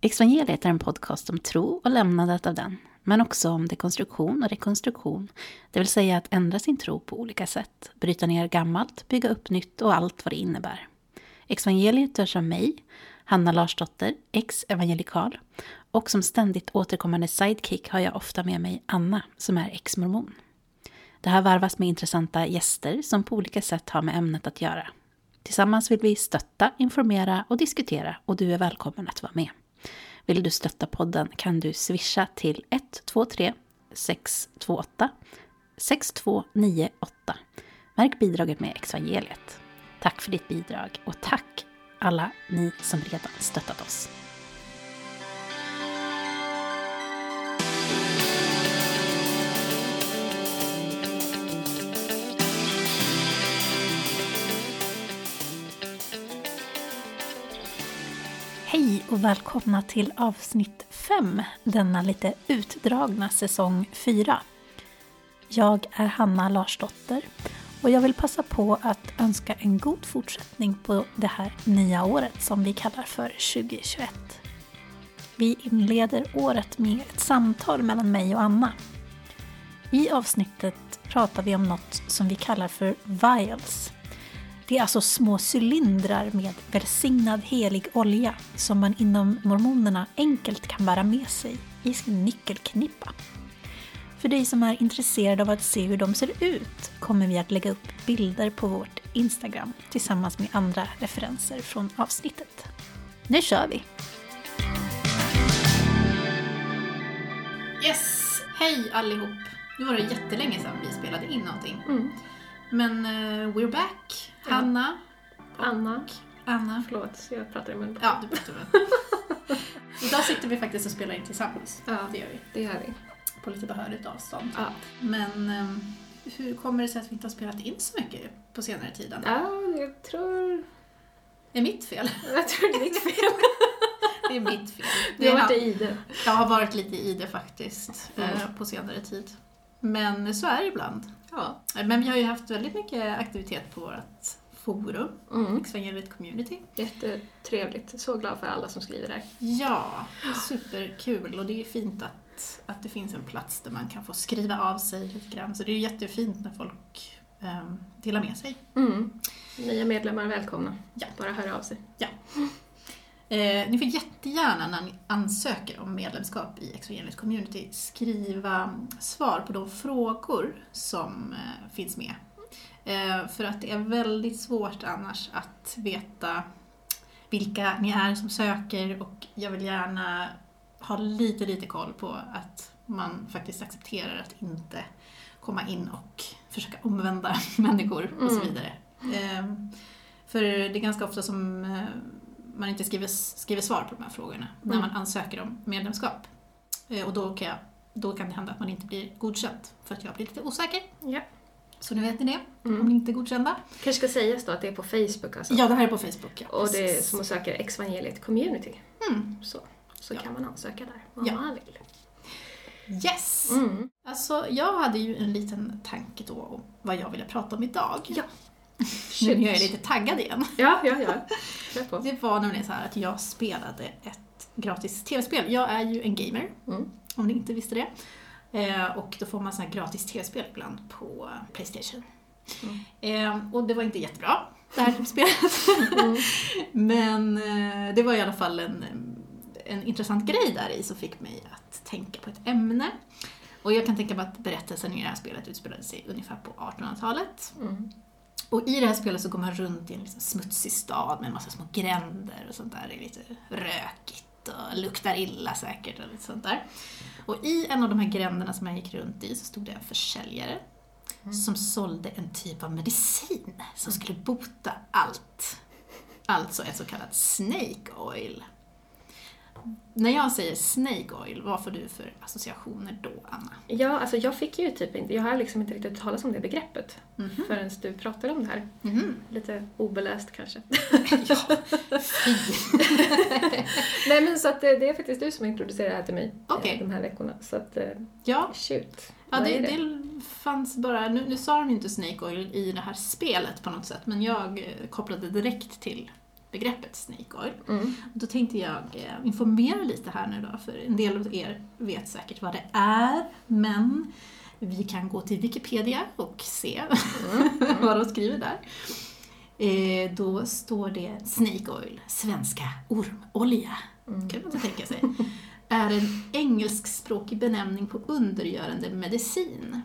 Exvangeliet är en podcast om tro och lämnandet av den, men också om dekonstruktion och rekonstruktion, det vill säga att ändra sin tro på olika sätt, bryta ner gammalt, bygga upp nytt och allt vad det innebär. Exvangeliet görs av mig, Hanna Larsdotter, ex-evangelikal, och som ständigt återkommande sidekick har jag ofta med mig Anna, som är ex-mormon. Det här varvas med intressanta gäster som på olika sätt har med ämnet att göra. Tillsammans vill vi stötta, informera och diskutera och du är välkommen att vara med. Vill du stötta podden kan du swisha till 123 628 6298. Märk bidraget med evangeliet. Tack för ditt bidrag och tack alla ni som redan stöttat oss. Och välkomna till avsnitt 5, denna lite utdragna säsong 4. Jag är Hanna Larsdotter och jag vill passa på att önska en god fortsättning på det här nya året som vi kallar för 2021. Vi inleder året med ett samtal mellan mig och Anna. I avsnittet pratar vi om något som vi kallar för vials det är alltså små cylindrar med välsignad helig olja som man inom mormonerna enkelt kan bära med sig i sin nyckelknippa. För dig som är intresserad av att se hur de ser ut kommer vi att lägga upp bilder på vårt Instagram tillsammans med andra referenser från avsnittet. Nu kör vi! Yes! Hej allihop! Nu var det jättelänge sedan vi spelade in någonting. Mm. Men uh, we're back. Hanna. och Anna. Anna. Förlåt, jag pratar i mun på Ja, du. Idag sitter vi faktiskt och spelar in tillsammans. Ja. Det gör vi. Det gör vi. På lite behörigt avstånd. Ja. Men ehm, hur kommer det sig att vi inte har spelat in så mycket på senare tid? Anna? ja, jag tror... Är mitt fel? Jag tror det är ditt fel. Det är mitt fel. Du har Det varit i det. Jag har varit lite i det faktiskt Mm. eh, på senare tid. Men så är det ibland. Ja. Men vi har ju haft väldigt mycket aktivitet på vårt forum, Mm. Exvangeliet Community. Jättetrevligt. Så glad för alla som skriver där. Ja, superkul och det är fint att, att det finns en plats där man kan få skriva av sig lite grann. Så det är jättefint när folk um, delar med sig. Mm. Nya medlemmar välkomna. Ja. Bara höra av sig. Eh, ni får jättegärna när ni ansöker om medlemskap i Exvangeliet Community skriva svar på de frågor som eh, finns med. Eh, för att det är väldigt svårt annars att veta vilka ni är som söker och jag vill gärna ha lite, lite koll på att man faktiskt accepterar att inte komma in och försöka omvända människor och så Mm. vidare. Eh, för det är ganska ofta som eh, man inte skriver, skriver svar på de här frågorna när Mm. man ansöker om medlemskap. Eh, Och då kan, jag, då kan det hända att man inte blir godkänd för att jag blir lite osäker. Ja. Så nu vet ni det, om Mm. ni inte är godkända. kanske ska sägas då att det är på Facebook alltså. Ja, det här är på Facebook. Ja, Och det är som att söka Exvangeliet Community. Mm. Så, så Ja. kan man ansöka där om Ja. man vill. Yes! Mm. Alltså, jag hade ju en liten tanke då om vad jag ville prata om idag. Ja. Nu är jag lite taggad igen. Ja, ja, ja. Det var nämligen så att jag spelade ett gratis tv-spel. Jag är ju en gamer, Mm. om ni inte visste det. Eh, och då får man här gratis tv-spel ibland på Playstation. Mm. Eh, och det var inte jättebra, det här spelet. Mm. Men eh, det var i alla fall en, en intressant grej där i som fick mig att tänka på ett ämne. Och jag kan tänka mig att berättelsen i det här spelet utspelade sig ungefär på 1800-talet. Mm. Och i det här spelet så går man runt i en liksom smutsig stad med en massa små gränder och sånt där. Det är lite rökigt och luktar illa säkert och lite sånt där. Och i en av de här gränderna som jag gick runt i så stod det en försäljare Mm. som sålde en typ av medicin som skulle bota allt. Alltså ett så kallat snake oil. När jag säger snake oil, vad får du för associationer då, Anna? Ja, alltså jag fick ju typ inte, jag har liksom inte riktigt talat om det begreppet Mhm. förrän du pratade om det här. Mhm. Lite obeläst kanske. Ja. Nej men så att det är faktiskt du som introducerade det här till mig eh, Okej. de här veckorna. Så att, eh, Ja, shoot. Ja, det, är det fanns bara, nu, nu sa de ju inte Snake Oil i det här spelet på något sätt, men jag eh, kopplade direkt till, begreppet snake oil. Mm. Då tänkte jag eh, informera lite här nu då, för en del av er vet säkert vad det är, men vi kan gå till Wikipedia och se vad de skriver där. Eh, då står det Snake Oil, svenska ormolja, Mm. kan man inte tänka sig, är en engelskspråkig benämning på undergörande medicin.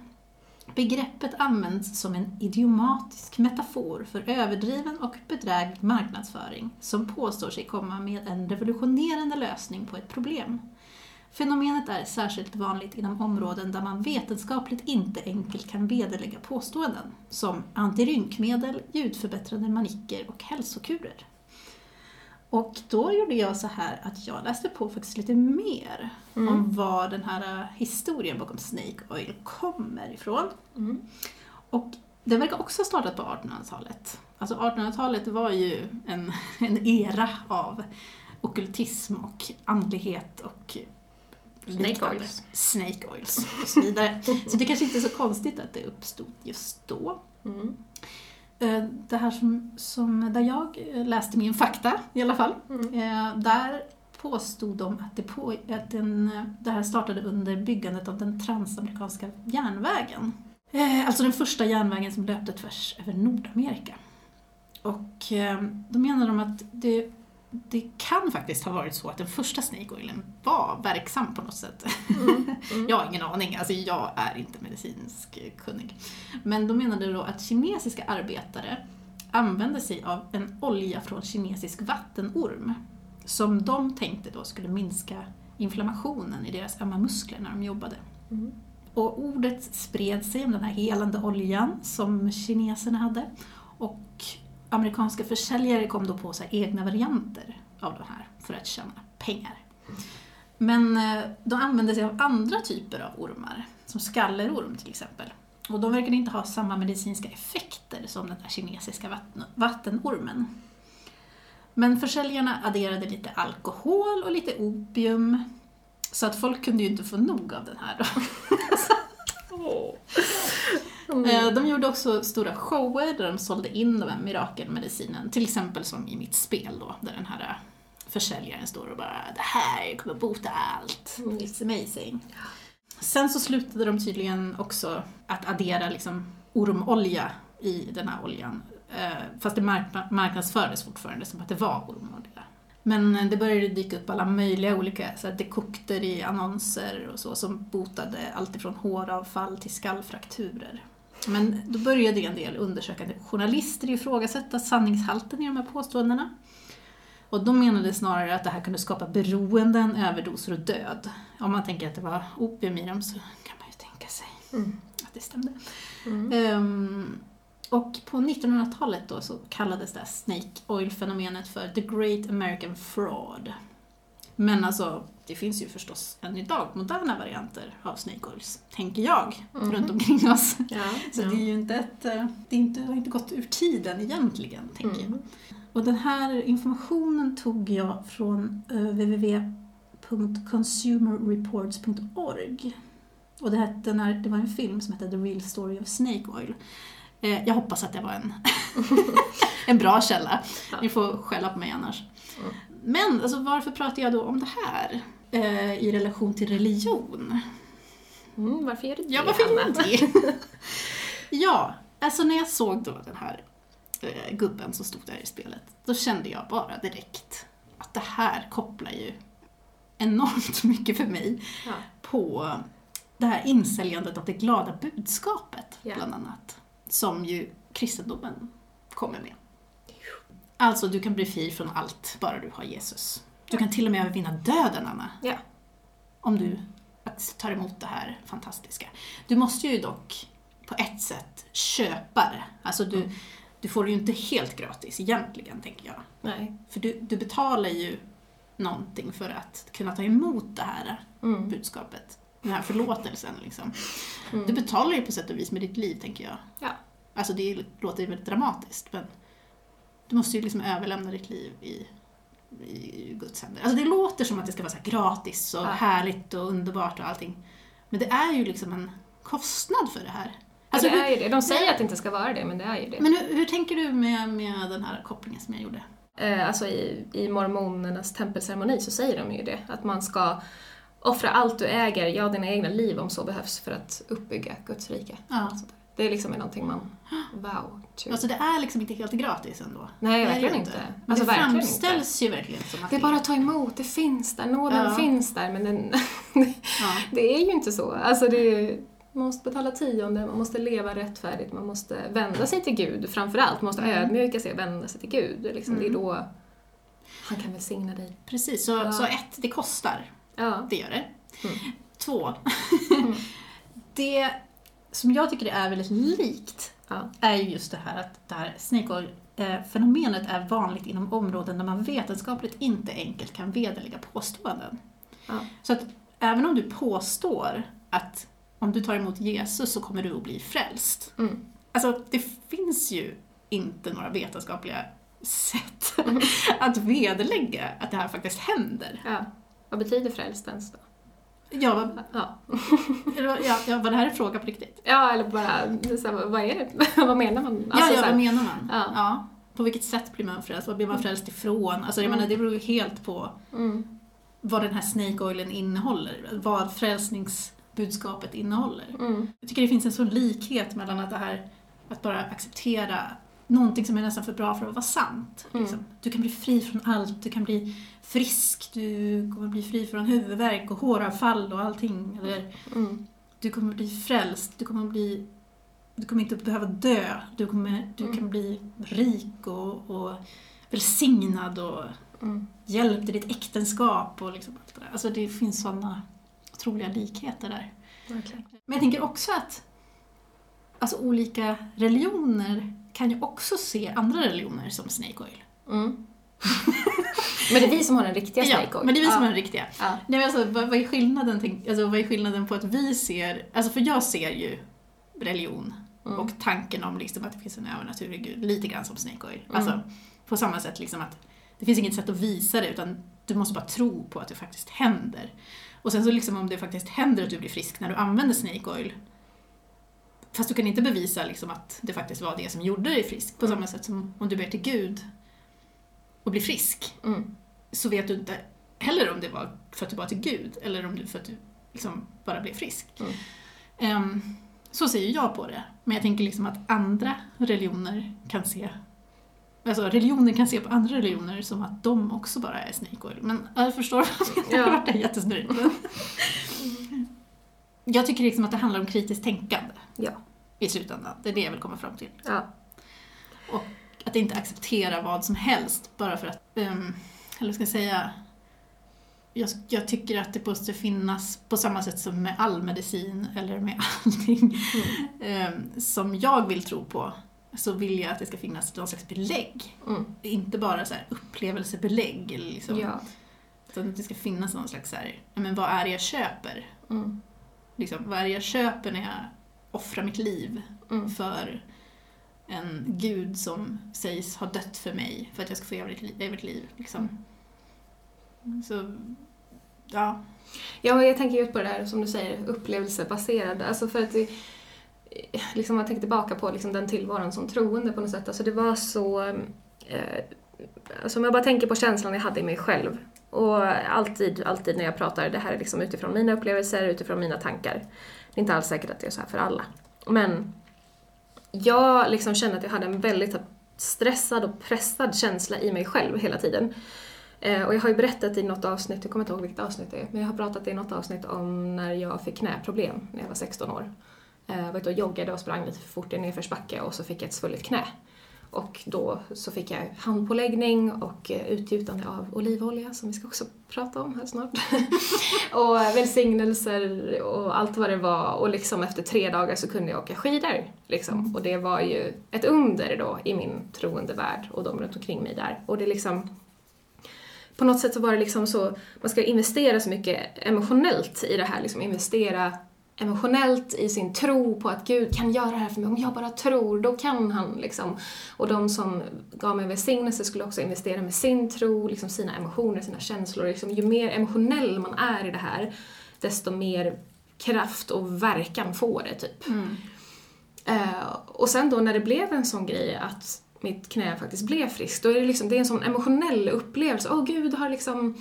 Begreppet används som en idiomatisk metafor för överdriven och bedräglig marknadsföring som påstår sig komma med en revolutionerande lösning på ett problem. Fenomenet är särskilt vanligt inom områden där man vetenskapligt inte enkelt kan vederlägga påståenden, som antirynkmedel, ljudförbättrande manicker och hälsokurer. Och då gjorde jag så här att jag läste på faktiskt lite mer Mm. om var den här eh, historien bakom Snake Oil kommer ifrån. Mm. Och det verkar också ha startat på 1800-talet. Alltså 1800-talet var ju en, en era av ockultism och andlighet och Snake oils. Snake oils och så vidare. så det kanske inte är så konstigt att det uppstod just då. Mm. Eh, Det här som, som där jag läste min fakta i alla fall, Mm. eh, där påstod de att, det, på, att den, det här startade under byggandet av den transamerikanska järnvägen. Eh, Alltså den första järnvägen som löpte tvärs över Nordamerika. Och då menar de att det, det kan faktiskt ha varit så att den första Snake Oilen var verksam på något sätt. Mm. Mm. Jag har ingen aning, alltså jag är inte medicinsk kunnig. Men de menade då att kinesiska arbetare använde sig av en olja från kinesisk vattenorm som de tänkte då skulle minska inflammationen i deras ömma muskler när de jobbade. Mm. Och ordet spred sig om den här helande oljan som kineserna hade och amerikanska försäljare kom då på så här egna varianter av de här för att tjäna pengar. Men eh, de använde sig av andra typer av ormar, som skallerorm till exempel. Och de verkade inte ha samma medicinska effekter som den här kinesiska vatten, vattenormen. Men försäljarna adderade lite alkohol och lite opium, så att folk kunde ju inte få nog av den här. Åh. Eh, De gjorde också stora shower där de sålde in den här mirakelmedicinen, till exempel som i mitt spel då, där den här försäljaren står och bara “det här kommer bota allt, Mm. it's amazing”. Sen så slutade de tydligen också att addera liksom ormolja i den här oljan, eh, fast det mark- marknadsfördes fortfarande som att det var ormolja. Men det började dyka upp alla möjliga olika så här, dekokter i annonser och så som botade allt ifrån håravfall till skallfrakturer. Men då började en del undersökande journalister ifrågasätta sanningshalten i de här påståendena. Och de menade snarare att det här kunde skapa beroenden, överdoser och död. Om man tänker att det var opium i dem så kan man ju tänka sig Mm. att det stämde. Mm. Ehm, och på 1900-talet då så kallades det här Snake Oil-fenomenet för The Great American Fraud. Men alltså, det finns ju förstås än idag moderna varianter av Snake Oils, tänker jag, Mhm. runt omkring oss. Ja, Så ja. det är ju inte ett, eh, det är inte, har inte gått ur tiden egentligen, tänker jag. Mm. Och den här informationen tog jag från uh, www.consumerreports.org. Och det, här, den här, det var en film som hette The Real Story of Snake Oil. Eh, jag hoppas att det var en, en bra källa. Ni får skälla på mig annars. Mm. Men alltså, varför pratar jag då om det här eh, i relation till religion? Mm, varför du det, Ja, varför Hanna? jag det? ja, alltså när jag såg då den här eh, gubben som stod där i spelet, då kände jag bara direkt att det här kopplar ju enormt mycket för mig Ja. på det här insäljandet av det glada budskapet, Ja. bland annat, som ju kristendomen kommer med. Alltså, du kan bli fri från allt, bara du har Jesus. Du kan till och med övervinna döden, Anna. Ja. Om du tar emot det här fantastiska. Du måste ju dock på ett sätt köpa det. Alltså, du, Mm. du får det ju inte helt gratis egentligen, tänker jag. Nej. För du, du betalar ju någonting för att kunna ta emot det här Mm. budskapet. Den här förlåtelsen liksom. Mm. Du betalar ju på sätt och vis med ditt liv, tänker jag. Ja. Alltså det låter ju väldigt dramatiskt, men du måste ju liksom överlämna ditt liv i, i Guds händer. Alltså det låter som att det ska vara gratis och Ja. härligt och underbart och allting. Men det är ju liksom en kostnad för det här. Ja, Alltså, det hur, är ju det. De säger att det inte ska vara det, men det är ju det. men hur, hur tänker du med, med den här kopplingen som jag gjorde? Eh, alltså i, i mormonernas tempelceremoni så säger de ju det, att man ska offra allt du äger, ja dina egna liv om så behövs för att uppbygga Guds rike. Ja. Det är liksom någonting man, wow, to. Alltså det är liksom inte helt gratis ändå. Nej, är verkligen inte. Men Alltså det verkligen framställs ju verkligen som att Det är bara att ta emot, det finns där, nåden Ja. finns där men den, Ja. det är ju inte så. Alltså det är, man måste betala tionde, man måste leva rättfärdigt, man måste vända sig till Gud framförallt. Man måste Mm. ödmjuka sig och vända sig till Gud. Det är Liksom, Det är Mm. då han kan välsigna dig. Precis, så, Ja. så ett, det kostar. Ja. Det gör det. Mm. Två, Mm. det som jag tycker det är väldigt likt Ja. är ju just det här att det här snake oil-fenomenet är vanligt inom områden där man vetenskapligt inte enkelt kan vederlägga påståenden. Ja. Så att även om du påstår att om du tar emot Jesus så kommer du att bli frälst. Mm. Alltså, det finns ju inte några vetenskapliga sätt Mm. att vederlägga att det här faktiskt händer. ja. Vad betyder frälst ens då? Ja, vad, Ja, ja, ja, var det här en fråga på riktigt? ja eller bara, så här, vad är det? vad menar man? ja, Alltså, ja, här, vad menar man? Ja. På vilket sätt blir man frälst? Vad blir man frälst ifrån? Alltså, jag Mm. menar, det beror ju helt på mm, vad den här snake oilen innehåller. Vad frälsningsbudskapet innehåller. mm, Jag tycker det finns en sån likhet mellan att det här, att bara acceptera någonting som är nästan för bra för att vara sant. Mm. Liksom. Du kan bli fri från allt, du kan bli frisk, du kommer bli fri från huvudvärk och håravfall och allting. Eller mm, du kommer bli frälst, du kommer bli du kommer inte behöva dö, du, kommer, du Mm. kan bli rik och, och välsignad och mm. hjälpt i ditt äktenskap och liksom allt det där. Alltså det finns sådana otroliga likheter där. Verkligen. Men jag tänker också att alltså, olika religioner kan ju också se andra religioner som snake oil. Mm. men det är vi som har den riktiga snake oil. men det är vi som ja. är den riktiga. Ja. Nej, men alltså, vad, vad, är skillnaden, tänk, alltså, vad är skillnaden på att vi ser, alltså för jag ser ju religion Mm. och tanken om liksom att det finns en övernaturlig gud lite grann som snake oil. Mm. Alltså på samma sätt liksom att det finns inget sätt att visa det utan du måste bara tro på att det faktiskt händer. Och sen så liksom om det faktiskt händer att du blir frisk när du använder snake oil Fast du kan inte bevisa liksom att det faktiskt var det som gjorde dig frisk. På Mm. samma sätt som om du ber till Gud och blir frisk Mm. Så vet du inte heller om det var för att du bad till Gud eller om det för att du liksom bara blev frisk. Mm. Ehm, så ser ju jag på det. Men jag tänker liksom att andra religioner kan se Alltså religioner kan se på andra religioner som att de också bara är snake oil. Men jag förstår vad jag menar. Ja. Det jättesnurrigt. Men- Jag tycker liksom att det handlar om kritiskt tänkande Ja. i slutändan. Det är det jag vill komma fram till. Ja. Att inte acceptera vad som helst bara för att, um, eller ska jag säga, jag, jag tycker att det måste finnas, på samma sätt som med all medicin eller med allting em, som jag vill tro på, så vill jag att det ska finnas någon slags belägg. Mm. Inte bara så här upplevelsebelägg, liksom, Ja. utan att det ska finnas någon slags så här, men vad är det jag köper? Mm. Liksom, vad är det jag köper när jag offrar mitt liv Mm. för en gud som sägs ha dött för mig för att jag ska få liv. Evigt liv liksom. Så, ja. Ja, jag tänker just på det där som du säger, upplevelsebaserad. Alltså för att det, liksom jag tänker tillbaka på liksom den tillvaron som troende på något sätt. Alltså det var så... Eh, alltså om jag bara tänker på känslan jag hade i mig själv. Och alltid, alltid när jag pratar, det här är liksom utifrån mina upplevelser, utifrån mina tankar. Det är inte alls säkert att det är så här för alla. Men jag liksom kände att jag hade en väldigt stressad och pressad känsla i mig själv hela tiden. Eh, och jag har ju berättat i något avsnitt, jag kommer inte ihåg vilket avsnitt det är, men jag har pratat i något avsnitt om när jag fick knäproblem när jag var 16 år. Eh, jag var ute och joggade och sprang lite för fort i nedförsbacke och så fick jag ett svullet knä. Och då så fick jag handpåläggning och eh, utgjutande av olivolja som vi ska också prata om här snart. och välsignelser och allt vad det var och liksom efter tre dagar så kunde jag åka skidor. Liksom. Och det var ju ett under då i min troende värld och de runt omkring mig där. Och det liksom på något sätt så var det liksom så, man ska investera så mycket emotionellt i det här, liksom investera emotionellt i sin tro på att Gud kan göra det här för mig. Om jag bara tror, då kan han liksom. Och de som gav mig välsignelse skulle också investera med sin tro, liksom sina emotioner, sina känslor. Liksom, ju mer emotionell man är i det här, desto mer kraft och verkan får det, typ. Mm. Eh, och sen då när det blev en sån grej att mitt knä faktiskt blev friskt. Då är det, liksom, det är en sån emotionell upplevelse. Åh, Gud har liksom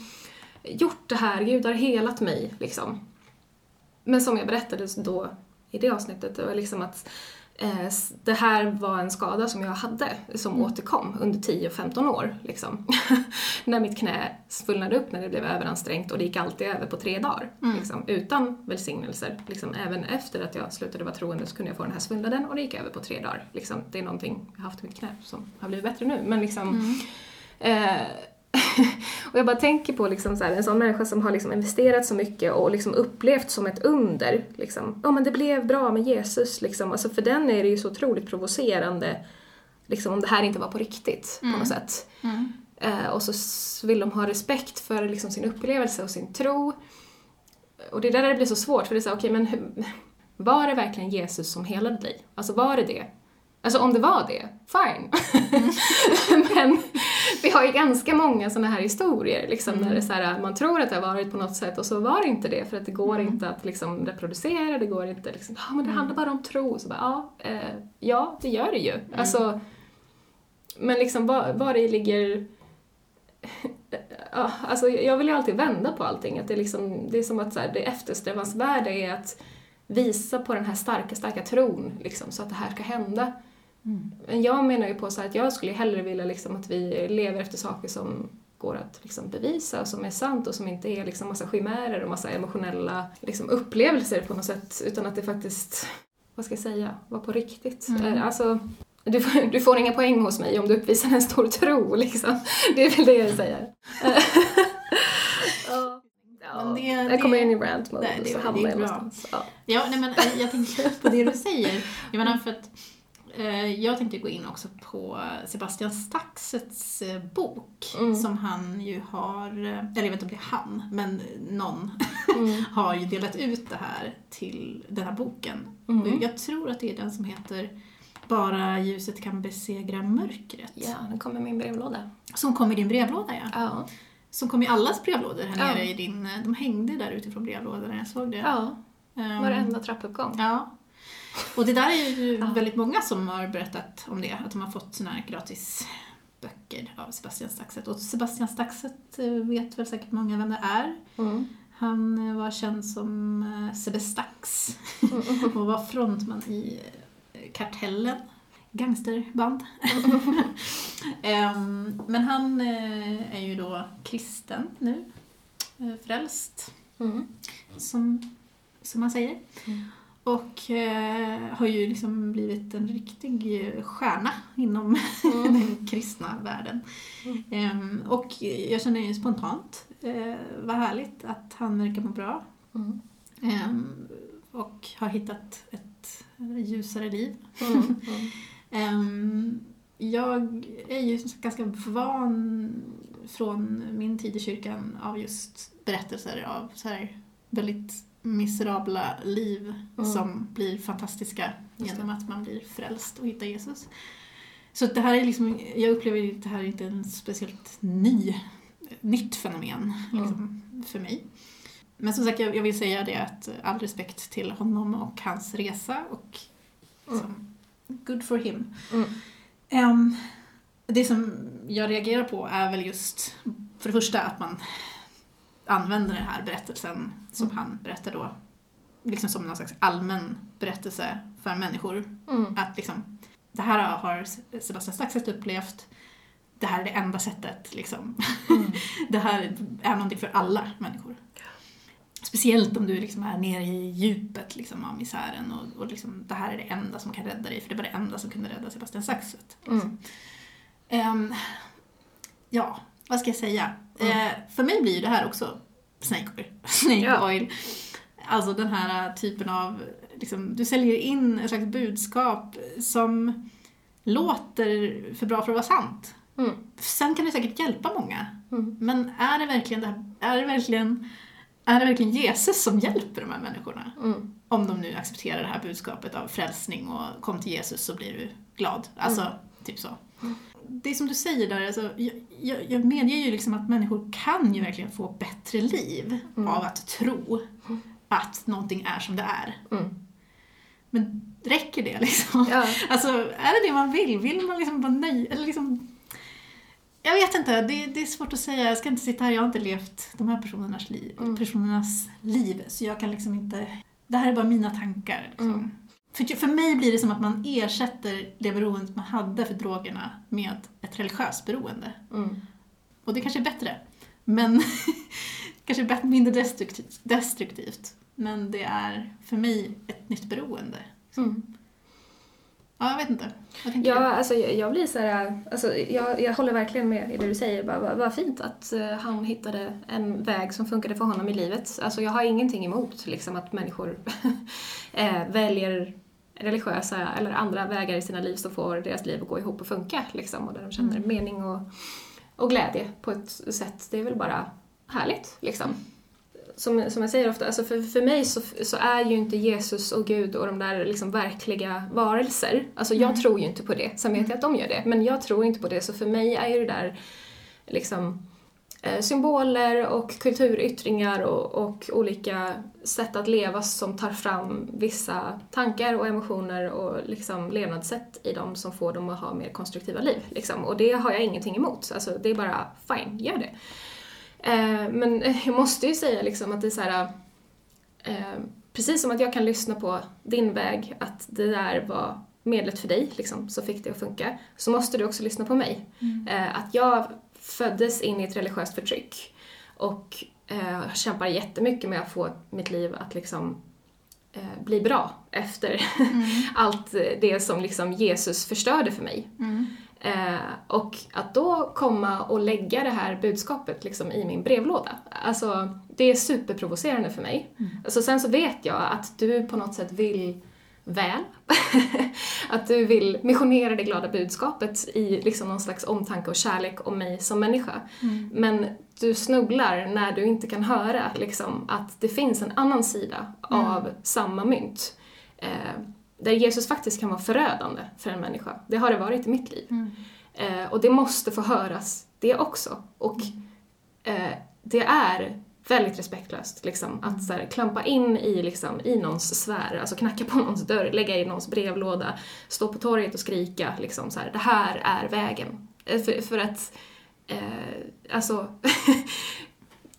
gjort det här, Gud har helat mig. Liksom. Men som jag berättade då i det avsnittet, det var liksom att det här var en skada som jag hade, som mm. återkom under 10-15 år. Liksom. när mitt knä svullnade upp, när det blev överansträngt och det gick alltid över på tre dagar. Mm. Liksom, utan välsignelser. Liksom, även efter att jag slutade vara troende så kunde jag få den här svullnaden och det gick över på tre dagar. Liksom, det är någonting jag har haft i mitt knä som har blivit bättre nu. Men liksom, mm. eh, och jag bara tänker på liksom så här, en sån människa som har liksom investerat så mycket och liksom upplevt som ett under. Liksom. Ja, men det blev bra med Jesus. Liksom. Alltså, för den är det ju så otroligt provocerande liksom, om det här inte var på riktigt mm. på något sätt. Mm. Eh, och så vill de ha respekt för liksom, sin upplevelse och sin tro. Och det är där det blir så svårt, för det är så okej okay, men hur, var det verkligen Jesus som helade dig? Alltså var det det? Alltså om det var det, fine. men vi har ju ganska många sådana här historier, liksom, mm. där det så här, man tror att det har varit på något sätt och så var det inte det, för att det går mm. inte att liksom, reproducera, det går inte liksom, ja men det mm. handlar bara om tro. Så bara, ja, eh, ja, det gör det ju. Mm. Alltså, men liksom var, var det ligger ja, alltså jag vill ju alltid vända på allting. Att det, liksom, det är som att så här, det eftersträvansvärda är att visa på den här starka, starka tron liksom, så att det här ska hända. Mm. Men jag menar ju på så att jag skulle hellre vilja liksom att vi lever efter saker som går att liksom bevisa och som är sant och som inte är liksom massa chimärer och massa emotionella liksom upplevelser på något sätt utan att det faktiskt, vad ska jag säga, var på riktigt. Mm. Eh, alltså, du får, du får inga poäng hos mig om du uppvisar en stor tro liksom. Det är väl det jag säger. Det, jag kommer in i rant mode och så hamnar jag någonstans. Ja. ja, nej men eh, jag tänker på det du säger. Jag menar för att jag tänkte gå in också på Sebastian Staxets eh, bok mm. som han ju har, eh, eller jag vet inte om det är han, men någon mm. har ju delat ut det här till den här boken. Mm. Jag tror att det är den som heter Bara ljuset kan besegra mörkret. Ja, den kom i min brevlåda. Som kom i din brevlåda ja. ja. Som kom i allas brevlådor här ja. nere i din, de hängde där utifrån brevlådan när jag såg det. Ja, um, varenda trappuppgång. Ja, och det där är ju ja. väldigt många som har berättat om det, att de har fått såna här gratis böcker av Sebastian Staxet. Och Sebastian Staxet eh, vet väl säkert många vem det är. Mm. Han eh, var känd som eh, Sebbe Stax och var frontman i Kartellen, gangsterband. um, men han är ju då kristen nu, frälst, mm. som, som man säger. Mm. Och eh, har ju liksom blivit en riktig eh, stjärna inom mm. den kristna världen. Mm. Eh, och jag känner ju spontant, eh, vad härligt att han verkar må bra. Mm. Eh, och har hittat ett ljusare liv. eh, jag är ju ganska van från min tid i kyrkan av just berättelser av så här väldigt miserabla liv mm. som blir fantastiska genom att man blir frälst och hittar Jesus. Så det här är liksom, jag upplever att det här är inte en speciellt ny, nytt fenomen liksom, mm. för mig. Men som sagt, jag, jag, vill säga det att all respekt till honom och hans resa och liksom, mm. good for him. Um, det som jag reagerar på är väl just, för det första att man använder den här berättelsen som mm. han berättar då, liksom som någon slags allmän berättelse för människor. Mm. Att liksom, det här har Sebastian Staxet upplevt, det här är det enda sättet liksom. Mm. det här är någonting för alla människor. Speciellt om du liksom är nere i djupet liksom, av misären och, och liksom, det här är det enda som kan rädda dig, för det var det enda som kunde rädda Sebastian Saxet. Liksom. Um, ja, vad ska jag säga? Mm. Eh, för mig blir det här också Snake Oil. Snake ja. oil. Alltså den här typen av, liksom, du säljer in ett slags budskap som låter för bra för att vara sant. Mm. Sen kan det säkert hjälpa många. Mm. Men är det verkligen det här, är det verkligen, är det verkligen Jesus som hjälper de här människorna? Mm. Om de nu accepterar det här budskapet av frälsning och kom till Jesus så blir du glad. Alltså, mm. typ så. Mm det som du säger där, alltså, jag, jag, jag medger ju liksom att människor kan ju verkligen få bättre liv mm. av att tro att någonting är som det är. Mm. Men räcker det liksom? Ja. Alltså, är det det man vill? Vill man liksom vara nöjd? Eller liksom... Jag vet inte, det, det är svårt att säga. Jag ska inte sitta här, jag har inte levt de här personernas liv, Mm. personernas liv. Så jag kan liksom inte... Det här är bara mina tankar. Liksom. För, för mig blir det som att man ersätter det beroendet man hade för drogerna med ett religiöst beroende. Mm. Och det kanske är bättre. Men kanske bättre, mindre destruktivt, destruktivt. Men det är för mig ett nytt beroende. Mm. Ja, jag vet inte. Vad tänker Ja, du? alltså jag, jag blir så här, alltså jag, jag håller verkligen med i det du säger. Bara, vad, vad fint att eh, han hittade en väg som funkade för honom i livet. Alltså jag har ingenting emot liksom att människor eh, väljer religiösa eller andra vägar i sina liv som får deras liv att gå ihop och funka liksom och där de känner Mm. mening och, och glädje på ett sätt. Det är väl bara härligt liksom. Som, som jag säger ofta, alltså för, för mig så, så är ju inte Jesus och Gud och de där liksom verkliga varelser. Alltså jag Mm. tror ju inte på det. Sen vet jag att de gör det. Men jag tror inte på det. Så för mig är ju det där liksom eh, symboler och kulturyttringar och, och olika sätt att leva som tar fram vissa tankar och emotioner och liksom levnadssätt i dem som får dem att ha mer konstruktiva liv. Liksom. Och det har jag ingenting emot. Alltså, det är bara fine, gör det. Eh, men jag måste ju säga liksom att det är så här. Eh, precis som att jag kan lyssna på din väg, att det där var medlet för dig, liksom, så fick det att funka, så måste du också lyssna på mig. Mm. Eh, att jag föddes in i ett religiöst förtryck och eh, kämpar jättemycket med att få mitt liv att liksom eh, bli bra efter Mm. allt det som liksom Jesus förstörde för mig. Mm. Eh, och att då komma och lägga det här budskapet liksom i min brevlåda, alltså det är superprovocerande för mig. Mm. Alltså, sen så vet jag att du på något sätt vill väl. att du vill missionera det glada budskapet i liksom någon slags omtanke och kärlek om mig som människa. Mm. Men du snubblar när du inte kan höra liksom, att det finns en annan sida Mm. av samma mynt. Eh, där Jesus faktiskt kan vara förödande för en människa. Det har det varit i mitt liv. Mm. Eh, och det måste få höras, det också. Och eh, det är väldigt respektlöst liksom, att så här, klampa in i, liksom, i någons sfär, alltså knacka på någons dörr, lägga i någons brevlåda, stå på torget och skrika liksom så här, det här är vägen. Eh, För, för att, eh, alltså,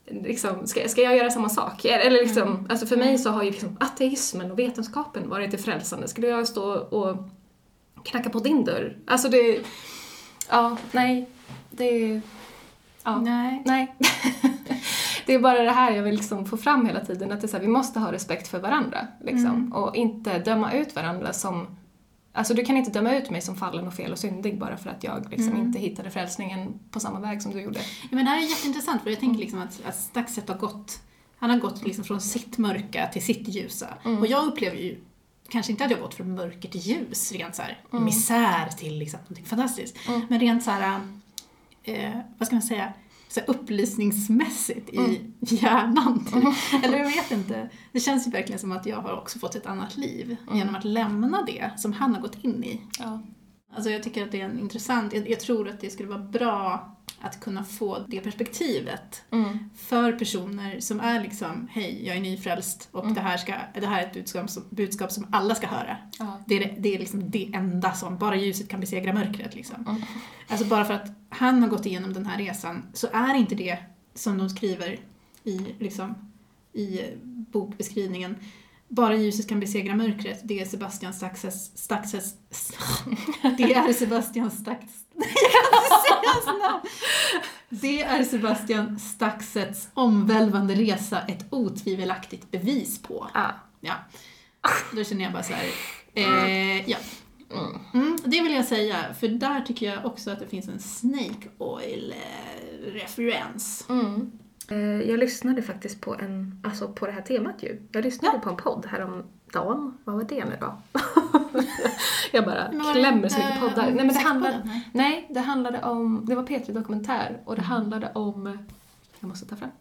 liksom, ska, ska jag göra samma sak? Eller liksom, alltså för mig så har ju liksom ateismen och vetenskapen varit det frälsande. Skulle jag stå och knacka på din dörr? Alltså det, ja, nej, det, ja. Nej. Nej. det är bara det här jag vill liksom få fram hela tiden, att det är så här, vi måste ha respekt för varandra. Liksom, Mm. Och inte döma ut varandra som... Alltså du kan inte döma ut mig som fallen och fel och syndig bara för att jag liksom Mm. inte hittade frälsningen på samma väg som du gjorde. Ja, men det här är jätteintressant för jag tänker liksom att, att Staxet har gått, han har gått liksom från sitt mörka till sitt ljusa. Mm. Och jag upplever ju, kanske inte att jag gått från mörker till ljus, rent så här, Mm. misär till liksom någonting fantastiskt. Mm. Men rent så här, eh, vad ska man säga, så upplysningsmässigt i Mm. hjärnan. Typ. Eller jag vet inte. Det känns ju verkligen som att jag har också fått ett annat liv Mm. genom att lämna det som han har gått in i. Ja. Alltså jag tycker att det är en intressant, jag, jag tror att det skulle vara bra att kunna få det perspektivet Mm. för personer som är liksom, hej, jag är nyfrälst och Mm. det, här ska, det här är ett budskap som, budskap som alla ska höra. Ja. Det är, det, är liksom det enda som, bara ljuset kan besegra mörkret liksom. Mm. Alltså bara för att han har gått igenom den här resan så är inte det som de skriver i, liksom, i bokbeskrivningen bara ljuset kan besegra mörkret, det är Sebastian Staxes, Staxes, det är Sebastian Stax, jag kan inte säga hans namn. Det är Sebastian Staxets omvälvande resa ett otvivelaktigt bevis på. Ja. Ja. Då känner jag bara så här, eh, ja. Mm. Mm, det vill jag säga, för där tycker jag också att det finns en Snake Oil-referens. Mm. Eh, Jag lyssnade faktiskt på en, alltså på det här temat ju. Jag lyssnade på en podd häromdagen. Vad var det nu då? jag bara klämmer så mycket poddar. Nej men det handlade, Nej. nej, det handlade om, det var P3 Dokumentär och det handlade om, jag måste ta fram,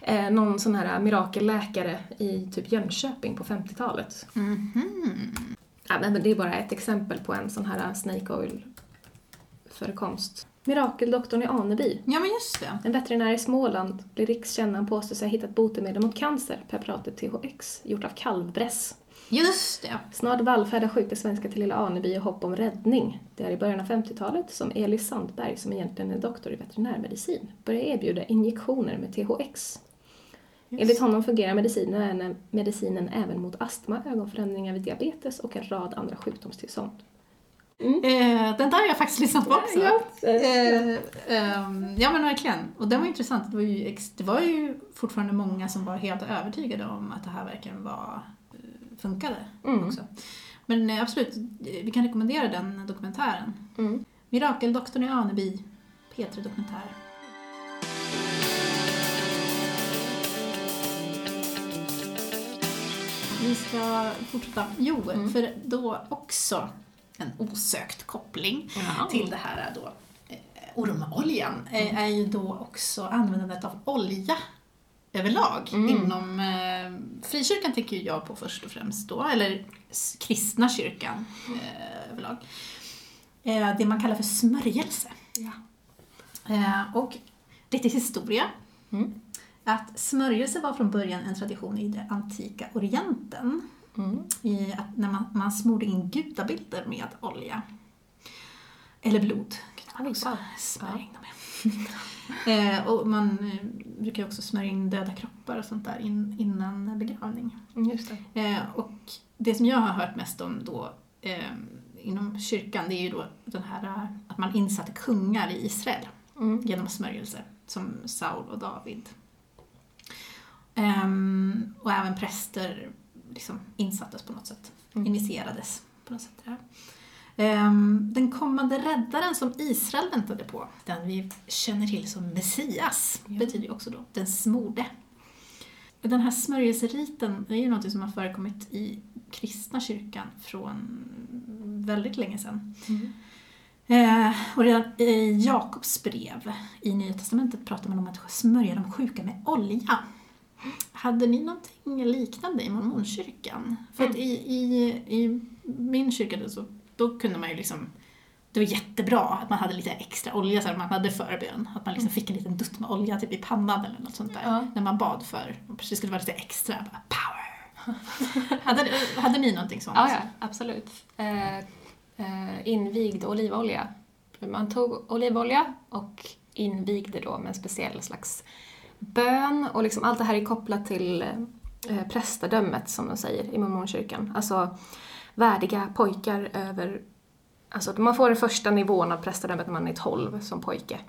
eh, någon sån här mirakelläkare i typ Jönköping på 50-talet. Mhm. Ja, men det är bara ett exempel på en sån här snake oil förekomst. Mirakeldoktorn i Aneby. Ja men just det. En veterinär i Småland blir rikskänd när han påstår sig ha hittat botemedel mot cancer, preparatet THX, gjort av kalvbräss. Just det. Snart vallfärdar sjuka svenskar till lilla Aneby i hopp om räddning. Det är i början av 50-talet som Elis Sandberg, som egentligen är doktor i veterinärmedicin, börjar erbjuda injektioner med THX. Enligt honom fungerar medicinen, medicinen även mot astma, ögonförändringar vid diabetes och en rad andra sjukdomstillstånd. Eh, den där har jag faktiskt lyssnat på också. Ja, Eh, ehm, ja men verkligen. Och det var ju intressant. Det var ju, det var ju fortfarande många som var helt övertygade om att det här verkligen var, eh, funkade Mm. också. Men absolut, vi kan rekommendera den dokumentären. Mm. Mirakeldoktorn i Aneby, P3 Dokumentär. Vi ska fortsätta. Jo, Mm. för då också en osökt koppling Ja. till det här då, eh, ormoljan eh, är ju då också användandet av olja överlag Mm. inom eh, frikyrkan tänker jag på först och främst då, eller kristna kyrkan eh, överlag. Eh, det man kallar för smörjelse. Ja. Eh, och lite historia. Mm. Att smörjelse var från början en tradition i det antika Orienten. Mm. I att när man, man smorde in gudabilder med olja. Eller blod. kunde man också smörja in dem med. eh, och man eh, brukar också smörja in döda kroppar och sånt där in, innan begravning. Mm, Just det. Eh, och det som jag har hört mest om då eh, inom kyrkan det är ju då den här att man insatte kungar i Israel Mm. genom smörjelse, som Saul och David. Ehm, och även präster liksom insattes på något sätt, Mm. initierades på något sätt. Där. Ehm, den kommande räddaren som Israel väntade på, den vi känner till som Messias, Ja. betyder ju också då den smorde. Den här smörjelseriten är ju något som har förekommit i kristna kyrkan från väldigt länge sedan. Mm. Eh, och redan i Jakobs brev i Nya Testamentet pratar man om att smörja de sjuka med olja. Hade ni någonting liknande i mormonkyrkan? För att i, i, i min kyrka då, så, då kunde man ju liksom det var jättebra att man hade lite extra olja så att man hade förbön. Att man liksom fick en liten dutt med olja typ i pannan eller något sånt där. Ja. När man bad för. Och precis skulle vara lite extra. Bara, power! hade, hade ni någonting sånt? Ja, ja, absolut. Eh, eh, invigd olivolja. Man tog olivolja och invigde då med en speciell slags bön och liksom allt det här är kopplat till eh, prästadömet som de säger i mormonkyrkan. Alltså värdiga pojkar över... Alltså man får den första nivån av prästadömet när man är 12 som pojke.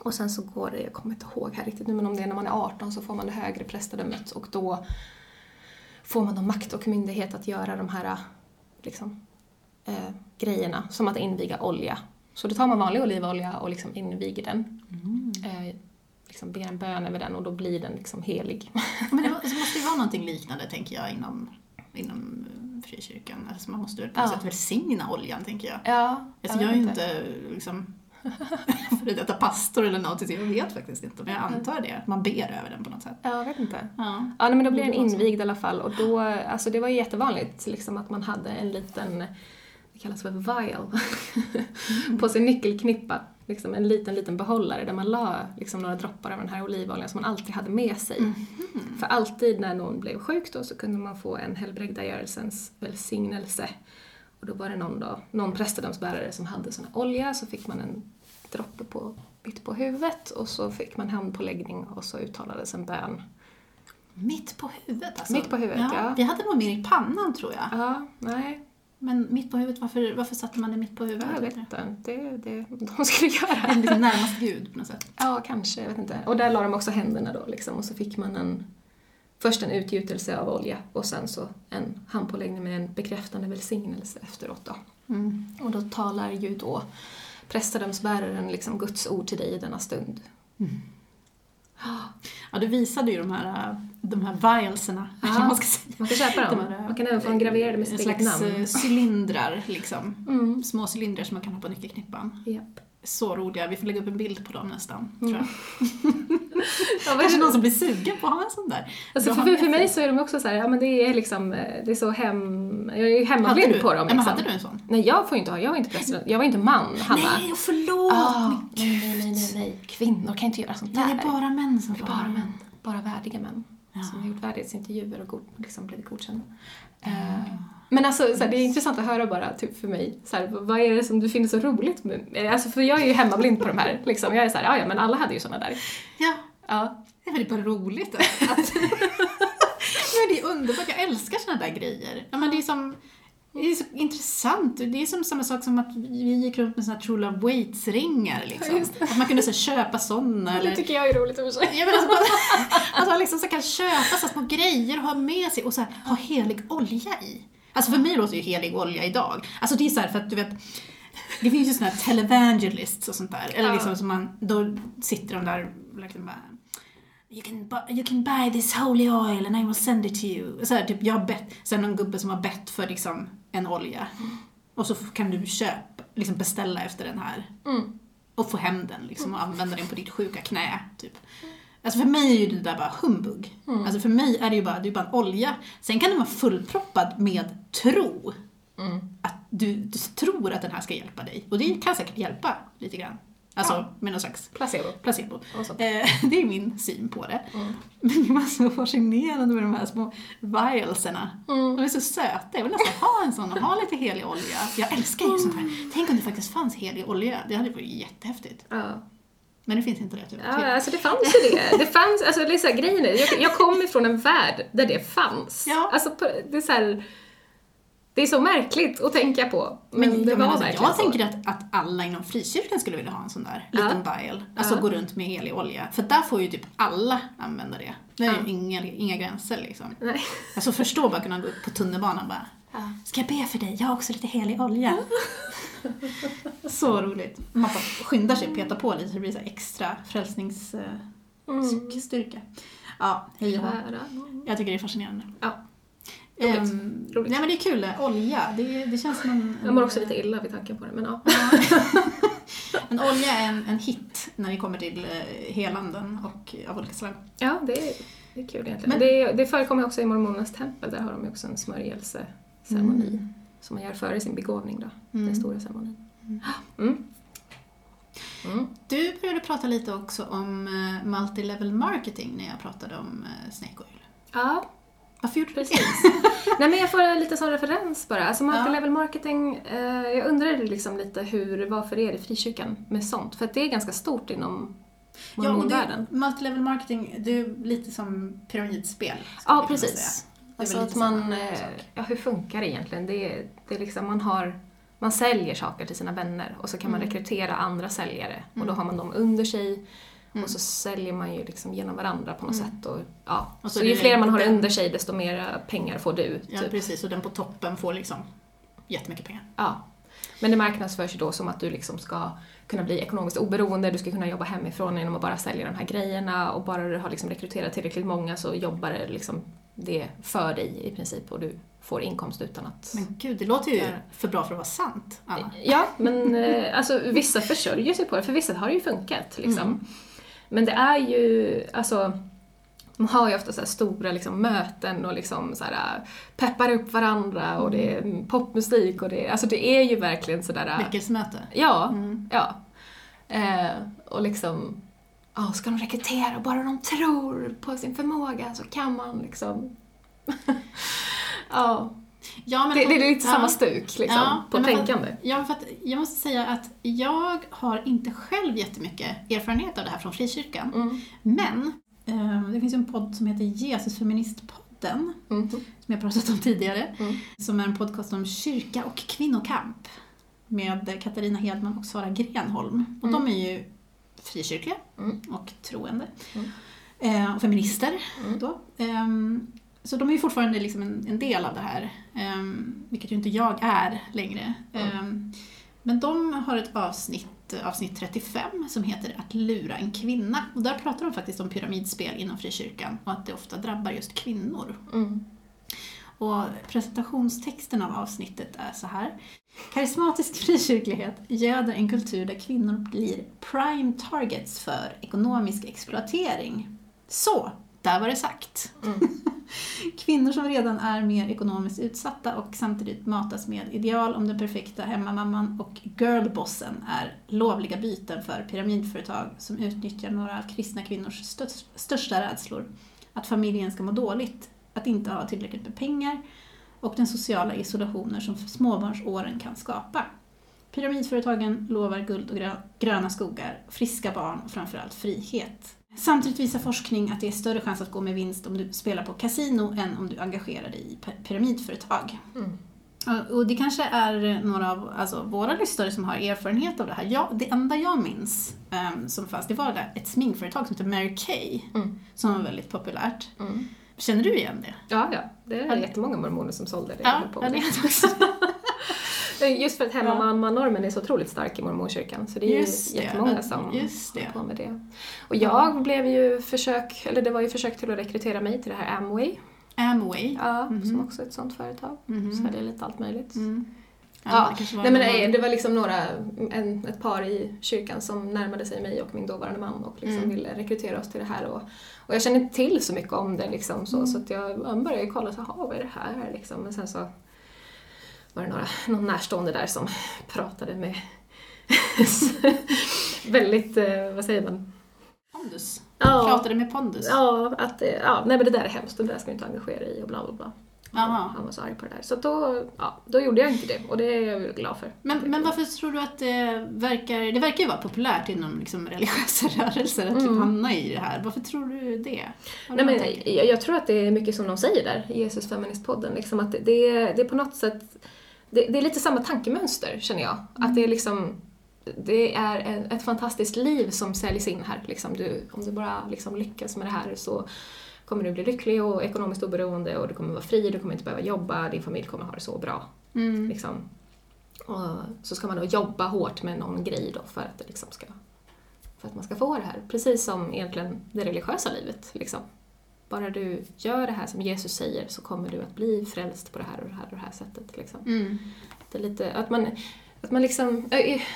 Och sen så går det, jag kommer inte ihåg här riktigt nu, men om det är när man är 18 så får man det högre prästadömet och då får man då makt och myndighet att göra de här liksom, eh, grejerna, som att inviga olja. Så då tar man vanlig olivolja och liksom inviger den. Mm. Eh, liksom ber en bön över den och då blir den liksom helig. Men det må- det måste ju vara någonting liknande, tänker jag, inom, inom eh, frikyrkan. Alltså man måste väl på något Ja. sätt välsigna oljan, tänker jag. Ja, Alltså jag är ju inte liksom före detta pastor eller något, så jag vet faktiskt inte. Men jag antar det, man ber över den på något sätt. Ja, jag vet inte. Ja. Ja, nej, men då blir den invigd i alla fall och då, alltså det var ju jättevanligt liksom att man hade en liten, det kallas för vial, på sin nyckelknippa. Liksom en liten, liten behållare där man la liksom några droppar av den här olivoljan som man alltid hade med sig. För alltid när någon blev sjuk då så kunde man få en helbrägdagörelsens välsignelse. Och då var det någon, då, någon prästedömsbärare som hade sån olja så fick man en droppe på, mitt på huvudet och så fick man handpåläggning och så uttalades en bön. Mitt på huvudet alltså? Mitt på huvudet, ja. Vi hade nog mer i pannan tror jag. Ja, nej, Men mitt på huvudet, varför, varför satte man det mitt på huvudet? jag vet inte. Det, det de skulle göra. Liksom närmast Gud på något sätt. Ja, kanske, jag vet inte. Och där la de också händerna då liksom och så fick man en Först en utgjutelse av olja och sen så en handpåläggning med en bekräftande välsignelse efteråt då. Mm. Och då talar ju då prästadömsbäraren liksom Guds ord till dig i denna stund. Ja, du visade ju de här, de här vialserna, Ja. man ska säga. Man kan köpa De dem. här, Man kan även få dem graverade med sitt eget slags namn. eh, cylindrar, liksom. Mm. Små cylindrar som man kan ha på nyckelknippan. Japp. Så roliga, vi får lägga upp en bild på dem nästan, Mm. tror jag. Ja, Kanske det- någon som blir sugen på att ha en sån där. Alltså för, för, mig så är de också så här, ja men det är liksom, eh, det är så hem... Jag är ju hemmablind på dem ja, men liksom. hade du en sån? Nej, jag får inte ha, jag var inte prästadöm, jag var inte man, Hanna. Nej, förlåt! Ah, men nej, nej, nej, nej, nej. Kvinnor kan inte göra sånt det där. är bara män som Det får bara män. Bara värdiga män. som har gjort värdighetsintervjuer och god, liksom blivit godkända. Eh, Men alltså, så här, det är intressant att höra bara, typ för mig, så här, vad är det som du finner så roligt med, alltså för jag är ju hemmablind på de här, liksom. Jag är såhär, ja ja men alla hade ju såna där. Ja, Ja. det är bara roligt att... men det är underbart, jag älskar såna där grejer. Ja, men det är som... Det är så intressant. Det är som samma sak som att vi gick runt med såna True Love Waits-ringar. Liksom. just Att man kunde så köpa såna. Det Eller, tycker jag är roligt i och för sig. Ja, men alltså, att, man liksom så kan köpa så små grejer och ha med sig och så här, ha helig olja i. Alltså för mig låter ju helig olja idag. Alltså det är så här för att du vet, det finns ju såna här televangelists och sånt där. Eller liksom som man, då sitter de där och liksom bara You can, buy, you can buy this holy oil and I will send it to you. Så här, typ, jag har bett, sen någon gubbe som har bett för liksom en olja. Och så kan du köpa, liksom beställa efter den här Mm. och få hem den liksom, och använda den på ditt sjuka knä. Typ. Alltså för mig är ju det där bara humbug. Mm. Alltså för mig är det ju bara, det är bara en olja. Sen kan den vara fullproppad med tro. Mm. Att du, du tror att den här ska hjälpa dig. Och det kan säkert hjälpa lite grann. Alltså Ja. med någon slags Placebo. placebo. Eh, det är min syn på det. Mm. Men det var så fascinerande med de här små vialserna. Mm. De är så söta. Jag vill nästan ha en sån och ha lite helig olja. Jag älskar ju sånt här. Tänk om det faktiskt fanns helig olja. Det hade varit jättehäftigt. Ja. Men det finns inte det tyvärr. Ja, alltså det fanns ju det. Det fanns, alltså det är så här, grejen är, jag, jag kommer från en värld där det fanns. Ja. Alltså det är så här, det är så märkligt att tänka på. Men, Men, det jag, var alltså, verkligen jag så. tänker att, att alla inom frikyrkan skulle vilja ha en sån där Ja. liten vial. Alltså Ja. gå runt med helig olja. För där får ju typ alla använda det. Det är Ja. inga, inga gränser liksom. Nej. Alltså förstå bara kunna gå upp på tunnelbanan bara. Ska jag be för dig? Jag har också lite helig olja. så roligt. Man skyndar sig, petar på lite så det blir så extra frälsningsstyrka. Mm. Ja, hej och. Jag tycker det är fascinerande. Ja. Roligt. Ehm, Roligt. Nej men det är kul, olja. Det, det känns som en... Jag mår också lite illa vid tanken på det, men ja. Men olja är en, en hit när det kommer till eh, helanden och av olika slag. Ja, det är, det är kul egentligen. Men- det, det förekommer också i mormonernas tempel, där har de också en smörjelseceremoni som man gör före sin begåvning då, Mm. den stora ceremonin. Mm. Mm. Du började prata lite också om eh, multilevel marketing när jag pratade om eh, Snake Oil. Ja, Varför gjorde du det? Precis. Nej men jag får lite sån referens bara. Alltså multilevel marketing, eh, jag undrade liksom lite hur, varför är det frikyrkan med sånt? För att det är ganska stort inom Ja, och det, mormonvärlden. multilevel marketing, det är lite som pyramidspel. Ja, precis. Alltså att man, eh, ja hur funkar det egentligen? Det det är liksom, man har, man säljer saker till sina vänner och så kan man Mm. rekrytera andra säljare och då Mm. har man dem under sig Mm. och så säljer man ju liksom genom varandra på något Mm. sätt. Och, ja. Och så så ju fler man har den- under sig desto mer pengar får du. Ja, typ. precis. Och den på toppen får liksom jättemycket pengar. Ja. Men det marknadsförs ju då som att du liksom ska kunna bli ekonomiskt oberoende, du ska kunna jobba hemifrån genom att bara sälja de här grejerna och bara du har liksom rekryterat tillräckligt många så jobbar det liksom det för dig i princip och du får inkomst utan att... Men gud, det låter ju för bra för att vara sant, Anna. Ja, men eh, alltså vissa försörjer sig på det, för vissa har det ju funkat liksom. Mm. Men det är ju, alltså man har ju ofta så här stora liksom, möten och liksom så här, peppar upp varandra och det är popmusik och det alltså det är ju verkligen sådär... Väckelsemöte. Ja, Mm. ja. Eh, och liksom, ja, ska de rekrytera och bara de tror på sin förmåga så kan man liksom... ja, Ja, men det, det är lite ja. samma stuk liksom, Ja, på tänkande. Ja, för att jag måste säga att jag har inte själv jättemycket erfarenhet av det här från frikyrkan. Mm. Men det finns en podd som heter Jesusfeministpodden, Mm. som jag pratat om tidigare, Mm. som är en podcast om kyrka och kvinnokamp med Katarina Hedman och Sara Grenholm. Och Mm. de är ju frikyrkliga Mm. och troende. Eh, och feminister Mm. då. Ehm, så de är ju fortfarande liksom en, en del av det här, ehm, vilket ju inte jag är längre. Ehm, men de har ett avsnitt, avsnitt 35, som heter Att lura en kvinna. Och där pratar de faktiskt om pyramidspel inom frikyrkan och att det ofta drabbar just kvinnor. Mm. Och presentationstexten av avsnittet är så här. Karismatisk frikyrklighet göder en kultur där kvinnor blir prime targets för ekonomisk exploatering. Så, där var det sagt. Mm. Kvinnor som redan är mer ekonomiskt utsatta och samtidigt matas med ideal om den perfekta hemmamamman och girlbossen är lovliga byten för pyramidföretag som utnyttjar några av kristna kvinnors störst, största rädslor. att familjen ska må dåligt, att inte ha tillräckligt med pengar och den sociala isolationen som småbarnsåren kan skapa. Pyramidföretagen lovar guld och grö- gröna skogar, friska barn och framförallt frihet. Samtidigt visar forskning att det är större chans att gå med vinst om du spelar på kasino än om du engagerar dig i py- pyramidföretag. Mm. Och det kanske är några av alltså, våra lyssnare som har erfarenhet av det här. Jag, det enda jag minns ehm, som fanns, det var ett sminkföretag som heter Mary Kay, Mm. som var väldigt populärt. Mm. Känner du igen det? Ja, ja. Det är jättemånga mormoner som sålde det. Ja, Jag på ja, med det också. Just för att hemmamamma-normen är så otroligt stark i mormonkyrkan så det är Just ju det, jättemånga som håller på med det. Och jag blev ju försök, eller det var ju försök till att rekrytera mig till det här Amway, Amway. ja, Mhm. som också är ett sånt företag. Mhm. Så det är lite allt möjligt. Mm. Ja, det var Nej men nej, det var liksom några, en, ett par i kyrkan som närmade sig mig och min dåvarande man och liksom Mm. ville rekrytera oss till det här. Och, och jag kände inte till så mycket om det liksom så, Mm. så att jag, jag började kolla så vad är det här liksom? Men sen så var det några, någon närstående där som pratade med väldigt, eh, vad säger man? Pondus. Ja, Pratade med Pondus. ja, att, eh, ja, nej men det där är hemskt, det där ska du inte engagera i och bla bla bla. Han var så arg på det där. Så då, ja, då gjorde jag inte det och det är jag glad för. Men, men varför tror du att det verkar, det verkar ju vara populärt inom liksom religiösa rörelser att typ Mm. hamna i det här. Varför tror du det? Har Nej, du men jag, jag tror att det är mycket som de säger där Jesus Feministpodden. Liksom att det, det är på något sätt, det, det är lite samma tankemönster känner jag. Att det är liksom, det är ett fantastiskt liv som säljs in här. Liksom du, om du bara liksom lyckas med det här så kommer du bli lycklig och ekonomiskt oberoende och du kommer vara fri, du kommer inte behöva jobba, din familj kommer ha det så bra. Mm. Liksom. Och så ska man då jobba hårt med någon grej då för att, det liksom ska, för att man ska få det här. Precis som egentligen det religiösa livet. Liksom. Bara du gör det här som Jesus säger så kommer du att bli frälst på det här och det här och det här sättet. Liksom. Mm. Det är lite, att man, att man liksom,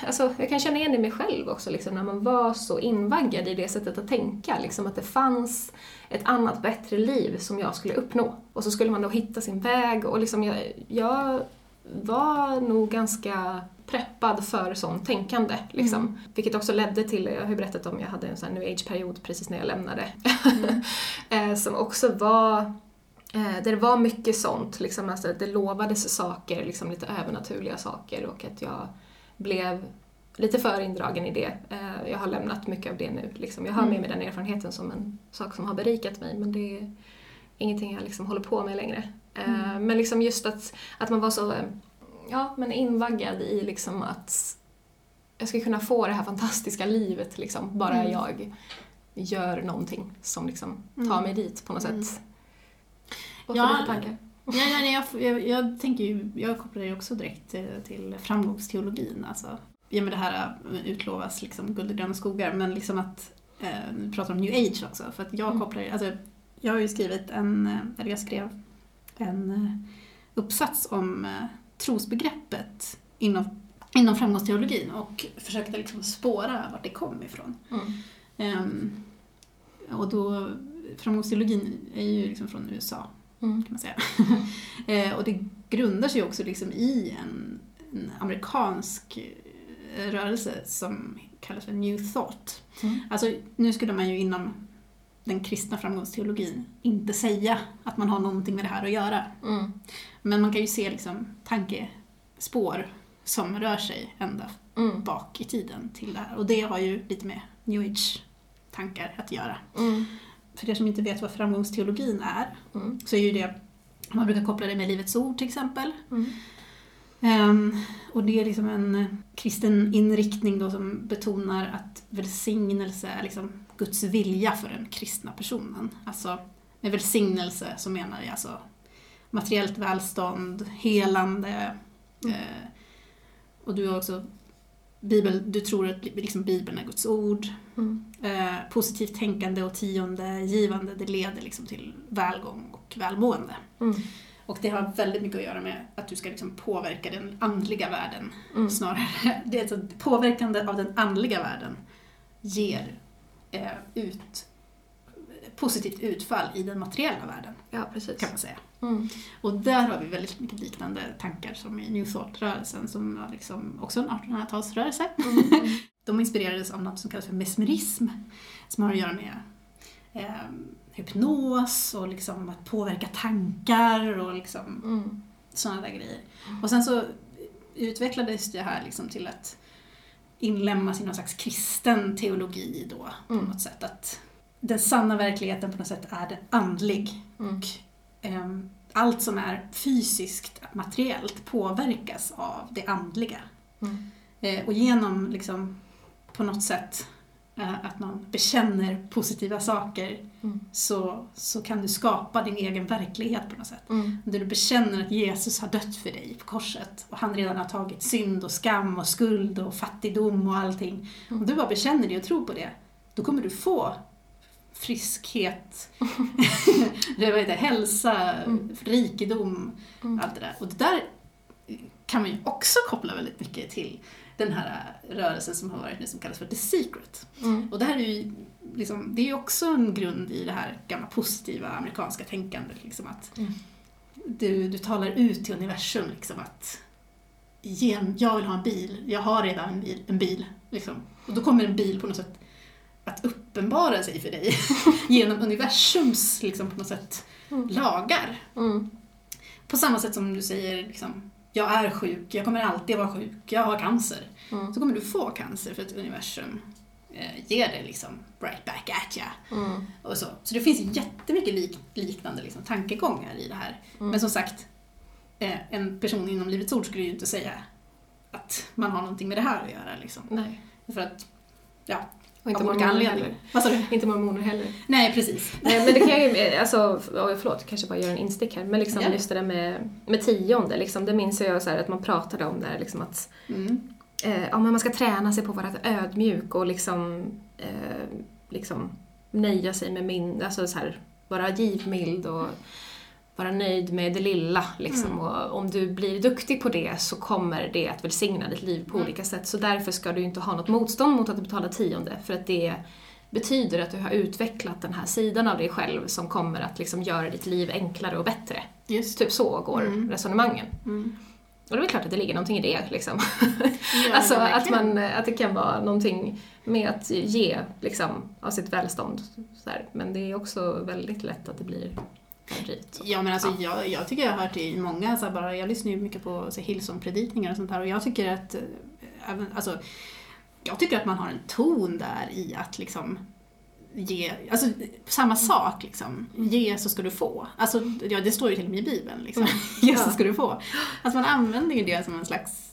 alltså, jag kan känna igen det i mig själv också, liksom, när man var så invaggad i det sättet att tänka. Liksom, att det fanns ett annat, bättre liv som jag skulle uppnå. Och så skulle man då hitta sin väg och liksom, jag, jag var nog ganska preppad för sånt tänkande. Liksom. Mm. Vilket också ledde till, jag har ju berättat om, jag hade en sån här new age-period precis när jag lämnade. Mm. eh, som också var Eh, där det var mycket sånt, liksom, alltså, det lovades saker, liksom, lite övernaturliga saker och att jag blev lite för indragen i det. Eh, jag har lämnat mycket av det nu. Liksom. Jag har med Mm. mig den erfarenheten som en sak som har berikat mig men det är ingenting jag liksom håller på med längre. Eh, Mm. Men liksom just att, att man var så eh, ja, men invaggad i liksom att jag ska kunna få det här fantastiska livet liksom, bara Mm. jag gör någonting som liksom Mm. tar mig dit på något Mm. sätt. Vad Ja, får du för tankar? Ja, ja, nej, jag, jag, jag tänker ju, jag kopplar ju också direkt till, till framgångsteologin. Alltså. Och med det här äh, utlovas liksom guld och gröna skogar, men liksom att, eh, nu pratar om new age också, för att jag Mm. kopplar alltså, jag har ju skrivit en, eh, eller jag skrev en eh, uppsats om eh, trosbegreppet inom, inom framgångsteologin och försökte liksom spåra vart det kom ifrån. Mm. Ehm, och då, framgångsteologin är ju liksom från USA Mm. kan man säga. eh, och det grundar sig också liksom i en, en amerikansk rörelse som kallas för New Thought. Mm. Alltså, nu skulle man ju inom den kristna framgångsteologin inte säga att man har någonting med det här att göra. Mm. Men man kan ju se liksom tankespår som rör sig ända Mm. bak i tiden till det här. Och det har ju lite med New Age-tankar att göra. Mm. För er som inte vet vad framgångsteologin är, Mm. så är ju det, man brukar koppla det med Livets Ord till exempel. Ehm, och det är liksom en kristen inriktning då som betonar att välsignelse är liksom Guds vilja för den kristna personen. Alltså med välsignelse så menar jag alltså materiellt välstånd, helande. Mm. Eh, och du har också Bibel, du tror att liksom Bibeln är Guds ord. Mm. Eh, positivt tänkande och tionde givande, det leder liksom till välgång och välmående. Mm. Och det har väldigt mycket att göra med att du ska liksom påverka den andliga världen Mm. snarare. Det är alltså påverkande av den andliga världen ger ut, positivt utfall i den materiella världen, Ja, precis. kan man säga. Mm. Och där har vi väldigt mycket liknande tankar som i New Thought-rörelsen, som var liksom också en 1800-talsrörelse. Mm. De inspirerades av något som kallas för mesmerism, som har att göra med eh, hypnos och liksom att påverka tankar och liksom Mm. sådana där grejer. Och sen så utvecklades det här liksom till att inlemmas i någon slags kristen teologi då på Mm. något sätt. Att den sanna verkligheten på något sätt är den andlig. Mm. Och ehm, allt som är fysiskt, materiellt, påverkas av det andliga. Mm. Eh, och genom liksom på något sätt att man bekänner positiva saker Mm. så, så kan du skapa din egen verklighet på något sätt. Mm. Där du bekänner att Jesus har dött för dig på korset och han redan har tagit synd och skam och skuld och fattigdom och allting. Mm. Om du bara bekänner det och tror på det, då kommer du få friskhet, det vad heter, hälsa, Mm. rikedom, Mm. allt det där. Och det där kan man ju också koppla väldigt mycket till den här rörelsen som har varit nu som kallas för The Secret. Mm. Och det här är ju liksom, det är ju också en grund i det här gamla positiva amerikanska tänkandet. Liksom att Mm. du, du talar ut till universum liksom att gen, jag vill ha en bil, jag har redan en bil. En bil liksom. Och då kommer en bil på något sätt att uppenbara sig för dig genom universums liksom, på något sätt Mm. lagar. Mm. På samma sätt som du säger liksom, jag är sjuk, jag kommer alltid vara sjuk, jag har cancer. Mm. Så kommer du få cancer för att universum eh, ger det liksom right back at ya. Mm. Och så. så det finns jättemycket lik, liknande liksom, tankegångar i det här. Mm. Men som sagt, eh, en person inom Livets Ord skulle ju inte säga att man har någonting med det här att göra. Liksom. Nej. För att, ja, Och inte av olika anledningar. Vad sa du? Inte mormoner heller. Nej, precis. Nej, men det kan ju, alltså, förlåt, kanske bara göra en instick här, men liksom Ja. just det där med, med tionde, liksom, det minns jag så här att man pratade om där, liksom att Mm. eh, ja, men man ska träna sig på att vara ödmjuk och liksom, eh, liksom nöja sig med min, alltså så här, vara givmild och vara nöjd med det lilla. Liksom. Mm. Och om du blir duktig på det så kommer det att välsigna ditt liv på Mm. olika sätt. Så därför ska du inte ha något motstånd mot att betala tionde, för att det betyder att du har utvecklat den här sidan av dig själv som kommer att liksom göra ditt liv enklare och bättre. Just Typ så går Mm. resonemangen. Mm. Och det är väl klart att det ligger någonting i det. Liksom. Ja, alltså att, verkligen. man, att det kan vara någonting med att ge liksom, av sitt välstånd. Men det är också väldigt lätt att det blir så. Ja men alltså Ja. jag, jag tycker jag har hört i många, så bara, jag lyssnar ju mycket på Hillsong-predikningar och sånt här och jag tycker att, eh, även, alltså, jag tycker att man har en ton där i att liksom ge, alltså samma sak liksom, ge så ska du få. Alltså ja, det står ju till och med i Bibeln liksom, ge så ska du få. Alltså man använder ju det som en slags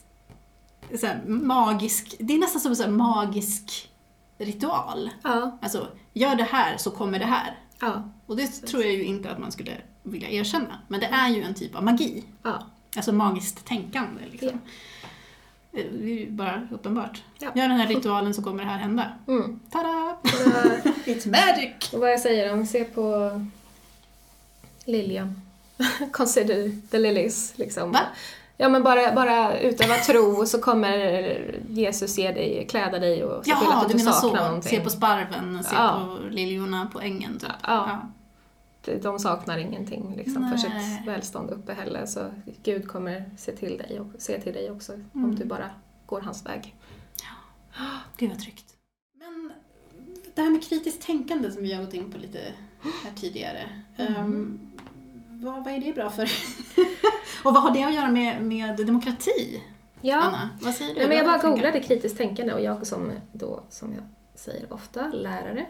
så här, magisk, det är nästan som en magisk ritual. Ja, Alltså, gör det här så kommer det här. Ja, Och det tror jag ju inte att man skulle vilja erkänna. Men det är ju en typ av magi. ja. Alltså magiskt tänkande liksom. Eh, Det är ju bara uppenbart. Ja. Gör den här ritualen så kommer det här hända. Mm. Tada! It's magic! och vad jag säger om, se på Lilian. Consider the lilies. Liksom. Va? Ja men bara, bara utöva tro så kommer Jesus ge dig, kläda dig och se till Jaha, att du du menar saknar så. någonting. Se på sparven, se Ja. på liljorna på ängen typ. Ja. De saknar ingenting liksom, för sitt välstånd uppehälle så Gud kommer se till dig och se till dig också om Mm. du bara går hans väg. Gud vad tryggt. Men det här med kritiskt tänkande som vi har gått in på lite här tidigare. Mm. ehm, vad, vad är det bra för? och vad har det att göra med, med demokrati? Ja, Anna, vad säger du? Nej, men jag bara googlade kritiskt tänkande och jag som då, som jag säger ofta, lärare,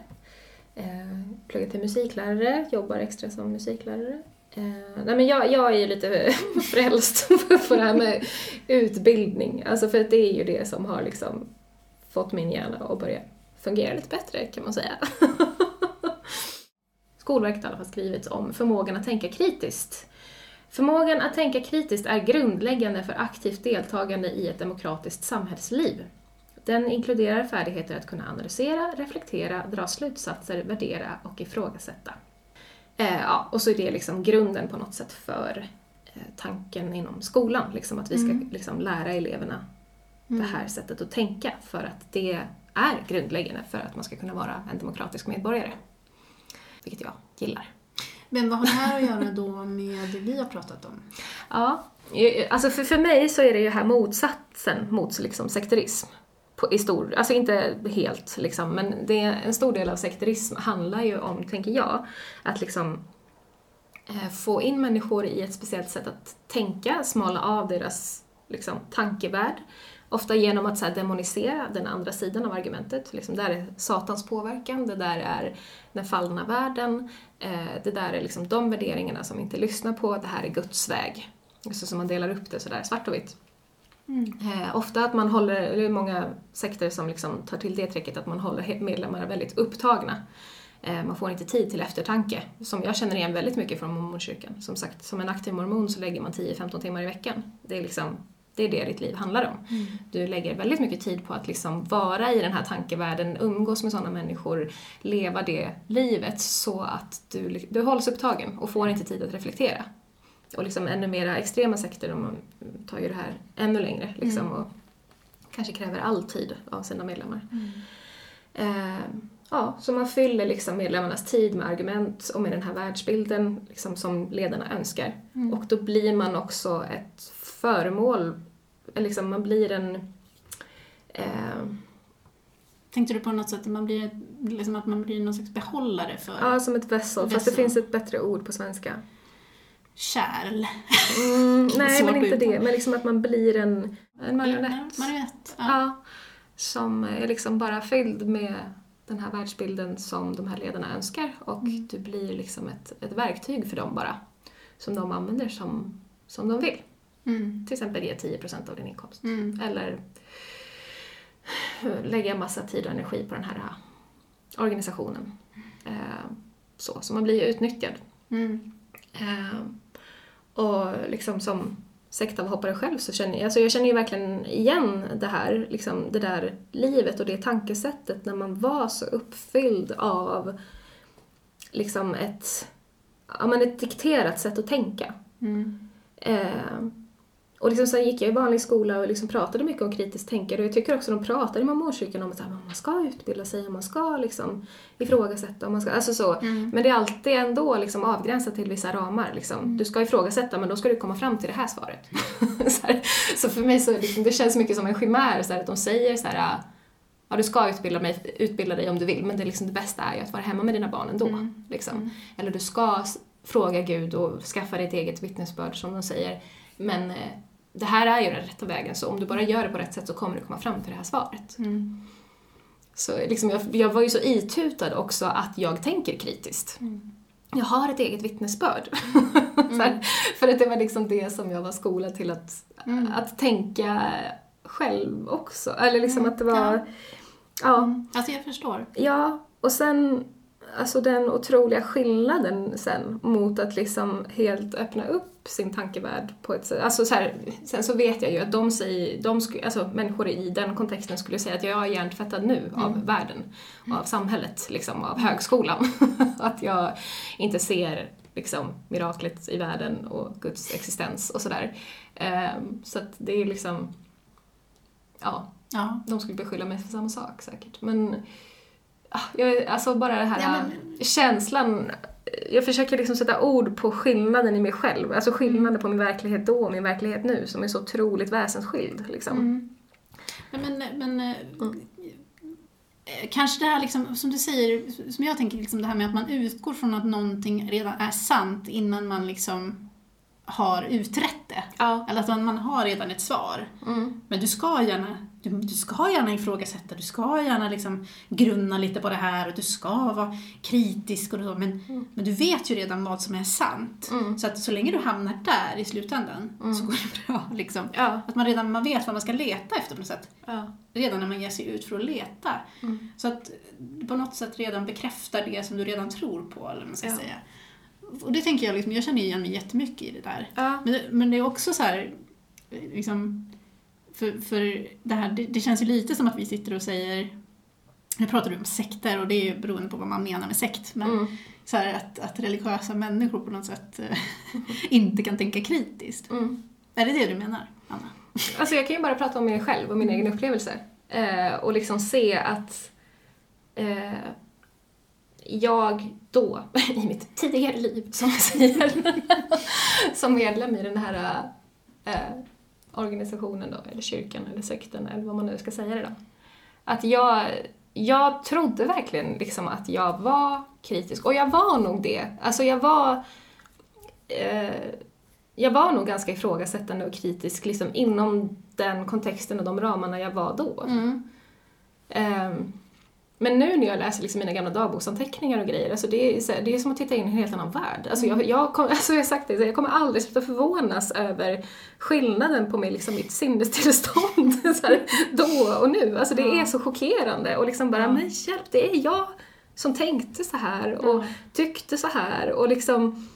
eh, pluggar till musiklärare, jobbar extra som musiklärare. Eh, nej men jag, jag är ju lite frälst på det här med utbildning, alltså för att det är ju det som har liksom fått min hjärna att börja fungera lite bättre kan man säga. Skolverket har i alla fall skrivit om förmågan att tänka kritiskt. Förmågan att tänka kritiskt är grundläggande för aktivt deltagande i ett demokratiskt samhällsliv. Den inkluderar färdigheter att kunna analysera, reflektera, dra slutsatser, värdera och ifrågasätta. Eh, ja, och så är det liksom grunden på något sätt för eh, tanken inom skolan, liksom att vi ska Mm. liksom lära eleverna Mm. det här sättet att tänka för att det är grundläggande för att man ska kunna vara en demokratisk medborgare. Vilket jag gillar. Men vad har det här att göra då med det vi har pratat om? Ja, alltså för, för mig så är det ju här motsatsen mot liksom sekterism. på, i stor, alltså inte helt liksom, men det är, en stor del av sekterism handlar ju om, tänker jag, att liksom eh, få in människor i ett speciellt sätt att tänka, smala av deras liksom, tankevärld. Ofta genom att så här, demonisera den andra sidan av argumentet. Liksom, där är Satans påverkan, det där är den fallna världen, eh, det där är liksom de värderingarna som vi inte lyssnar på, det här är Guds väg. Så som man delar upp det sådär svart och vitt. Eh, ofta att man håller, det är många sekter som liksom tar till det tricket att man håller medlemmar väldigt upptagna. Eh, man får inte tid till eftertanke, som jag känner igen väldigt mycket från mormonkyrkan. Som sagt, som en aktiv mormon så lägger man 10-15 timmar i veckan. Det är liksom det är det ditt liv handlar om. Du lägger väldigt mycket tid på att liksom vara i den här tankevärlden, umgås med sådana människor, leva det livet så att du, du hålls upptagen och får inte tid att reflektera. Och liksom ännu mera extrema sekter, de tar ju det här ännu längre liksom, och kanske kräver all tid av sina medlemmar. Eh, ja, så man fyller liksom medlemmarnas tid med argument och med den här världsbilden liksom, som ledarna önskar. Och då blir man också ett föremål, liksom man blir en... Eh, Tänkte du på något sätt att man blir, liksom att man blir någon slags behållare för ja, som ett vessel, fast det finns ett bättre ord på svenska. kärl? Mm, nej, men inte det. Men liksom att man blir en, en marionett. Marionett. Ja. Ja, som är liksom bara fylld med den här världsbilden som de här ledarna önskar och du blir liksom ett, ett verktyg för dem bara. Som de använder som, som de vill. Mm. Till exempel ge 10% av din inkomst. Mm. Eller lägga massa tid och energi på den här äh, organisationen. Eh, så, så man blir utnyttjad. Mm. Eh, och liksom som sektavhoppare själv så känner jag, alltså jag känner ju verkligen igen det här, liksom det där livet och det tankesättet när man var så uppfylld av liksom ett, ja men ett dikterat sätt att tänka. Mm. Eh, och liksom sen gick jag i vanlig skola och liksom pratade mycket om kritiskt tänkande och jag tycker också de pratade i mormonkyrkan om att man ska utbilda sig och man ska liksom ifrågasätta och man ska, alltså så. Mm. Men det är alltid ändå liksom avgränsat till vissa ramar. Liksom. Du ska ifrågasätta men då ska du komma fram till det här svaret. så, här, så för mig så liksom, det känns mycket som en chimär så här, att de säger så här ja du ska utbilda, mig, utbilda dig om du vill men det, liksom, det bästa är ju att vara hemma med dina barn ändå. Mm. Liksom. Eller du ska fråga Gud och skaffa dig ett eget vittnesbörd som de säger. Men eh, det här är ju den rätta vägen så om du bara gör det på rätt sätt så kommer du komma fram till det här svaret. Mm. Så liksom, jag, jag var ju så itutad också att jag tänker kritiskt. Jag har ett eget vittnesbörd. så här, för att det var liksom det som jag var skolad till att, Mm. att tänka själv också. Eller liksom att det var... Ja. ja. Alltså jag förstår. Ja, och sen alltså den otroliga skillnaden sen mot att liksom helt öppna upp sin tankevärld på ett sätt. Alltså så här, sen så vet jag ju att de säger, de sku, alltså människor i den kontexten skulle säga att jag är hjärntvättad nu av världen, av samhället, liksom, av högskolan. att jag inte ser liksom miraklet i världen och Guds existens och sådär. Ehm, så att det är liksom, ja, Ja. de skulle beskylla mig för samma sak säkert. Men, jag, alltså bara det här Ja, men- känslan, jag försöker liksom sätta ord på skillnaden i mig själv. Alltså skillnaden på min verklighet då och min verklighet nu som är så otroligt väsensskild. Liksom. Mm. Men, men, eh, eh, kanske det här liksom, som du säger, som jag tänker, liksom det här med att man utgår från att någonting redan är sant innan man liksom har utrett det. Ja. Eller att man, man har redan ett svar. Mm. Men du ska gärna, du, du ska gärna ifrågasätta, du ska gärna liksom grunna lite på det här och du ska vara kritisk och så, men, men du vet ju redan vad som är sant. Mm. Så att så länge du hamnar där i slutändan så går det bra. Liksom. Ja. Att man redan man vet vad man ska leta efter på något sätt. Ja. Redan när man ger sig ut för att leta. Mm. Så att du på något sätt redan bekräftar det som du redan tror på, eller vad man ska Ja. säga. Och det tänker jag, liksom, jag känner igen mig jättemycket i det där. Ja. Men, det- men det är också så här, liksom, för, för det här, det, det känns ju lite som att vi sitter och säger, nu pratar du om sekter och det är ju beroende på vad man menar med sekt, men Mm. så här att, att religiösa människor på något sätt eh, inte kan tänka kritiskt. Mm. Är det det du menar, Anna? Alltså jag kan ju bara prata om mig själv och min egen upplevelse. Eh, och liksom se att eh, jag då, i mitt tidigare liv, som jag säger, som medlem i den här eh, organisationen då, eller kyrkan, eller sekten, eller vad man nu ska säga det då. Att jag, jag trodde verkligen liksom att jag var kritisk. Och jag var nog det. Alltså jag var... Eh, jag var nog ganska ifrågasättande och kritisk liksom inom den kontexten och de ramarna jag var då. Mm. Ehm, men nu när jag läser liksom mina gamla dagboksanteckningar och grejer, alltså det, är, det är som att titta in i en helt annan värld. Alltså jag, jag, kom, alltså jag har sagt det, jag kommer aldrig sluta förvånas över skillnaden på mig, liksom mitt sinnestillstånd så här, då och nu. Alltså det är så chockerande och liksom bara, men hjälp, det är jag som tänkte så här och tyckte så här och liksom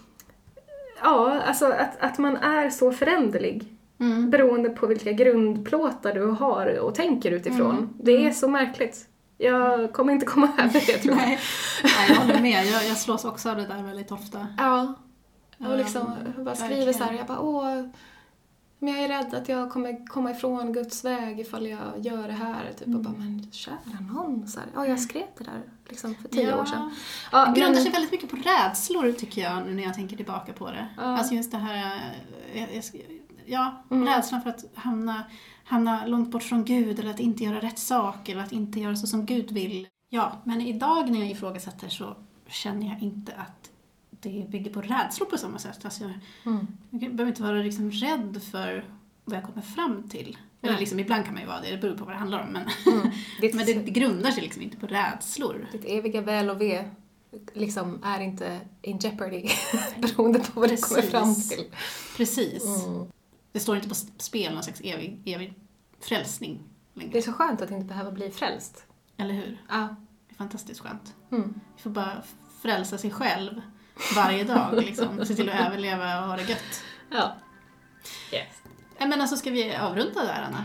Ja, alltså att, att man är så föränderlig Mm. beroende på vilka grundplåtar du har och tänker utifrån. Mm. Det är så märkligt. Jag kommer inte komma över det tror jag. Nej, Nej, jag håller med. Jag, jag slås också av det där väldigt ofta. Ja. Och liksom, jag bara skriver verkligen. så här, jag bara åh, men jag är rädd att jag kommer komma ifrån Guds väg ifall jag gör det här. Typ. Mm. Och bara, men kära någon, så här, ja jag skrev det där liksom för tio Ja. år sedan. Ja, Det grundar men- sig väldigt mycket på rädslor tycker jag nu när jag tänker tillbaka på det. Ja. Alltså just det här, eh, jag, jag, ja, Mm. rädslan för att hamna, hamna långt bort från Gud eller att inte göra rätt sak eller att inte göra så som Gud vill. Ja, men idag när jag ifrågasätter så känner jag inte att det bygger på rädslor på samma sätt. Alltså jag, Mm. jag behöver inte vara liksom rädd för vad jag kommer fram till. Eller liksom, ibland kan man ju vara det, det beror på vad det handlar om. Men, Mm. Ditt, men det grundar sig liksom inte på rädslor. ditt eviga väl och ve liksom är inte in jeopardy beroende på vad du kommer Precis. fram till. Precis. Mm. Det står inte på spel någon slags evig, evig frälsning Det är längre. så skönt att inte behöva bli frälst. Eller hur? Ja. Det är fantastiskt skönt. Mm. Vi får bara frälsa sig själv varje dag liksom. Se till att överleva och ha det gött. Ja. Yes. Men alltså ska vi avrunda där Anna?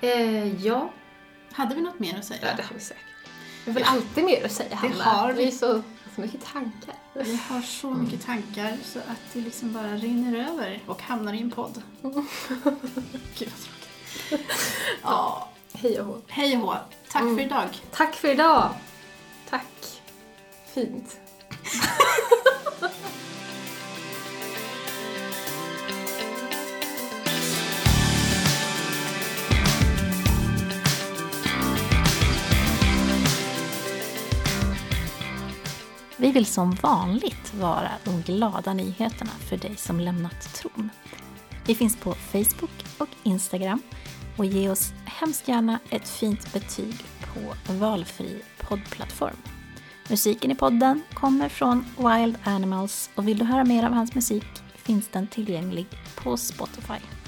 Eh, ja. Hade vi något mer att säga? ja, det har vi säkert. Vi har väl alltid mer att säga, Hanna. har vi. Vi är så, så mycket tankar. Vi har så mycket tankar så att det liksom bara rinner över och hamnar i en podd. Gud vad tråkigt. Ja, Hej och hå. hej och hå. Tack Mm. för idag. Tack för idag. Tack. Fint. Vi vill som vanligt vara de glada nyheterna för dig som lämnat tron. Vi finns på Facebook och Instagram och ge oss hemskt gärna ett fint betyg på valfri poddplattform. Musiken i podden kommer från Wild Animals och vill du höra mer av hans musik finns den tillgänglig på Spotify.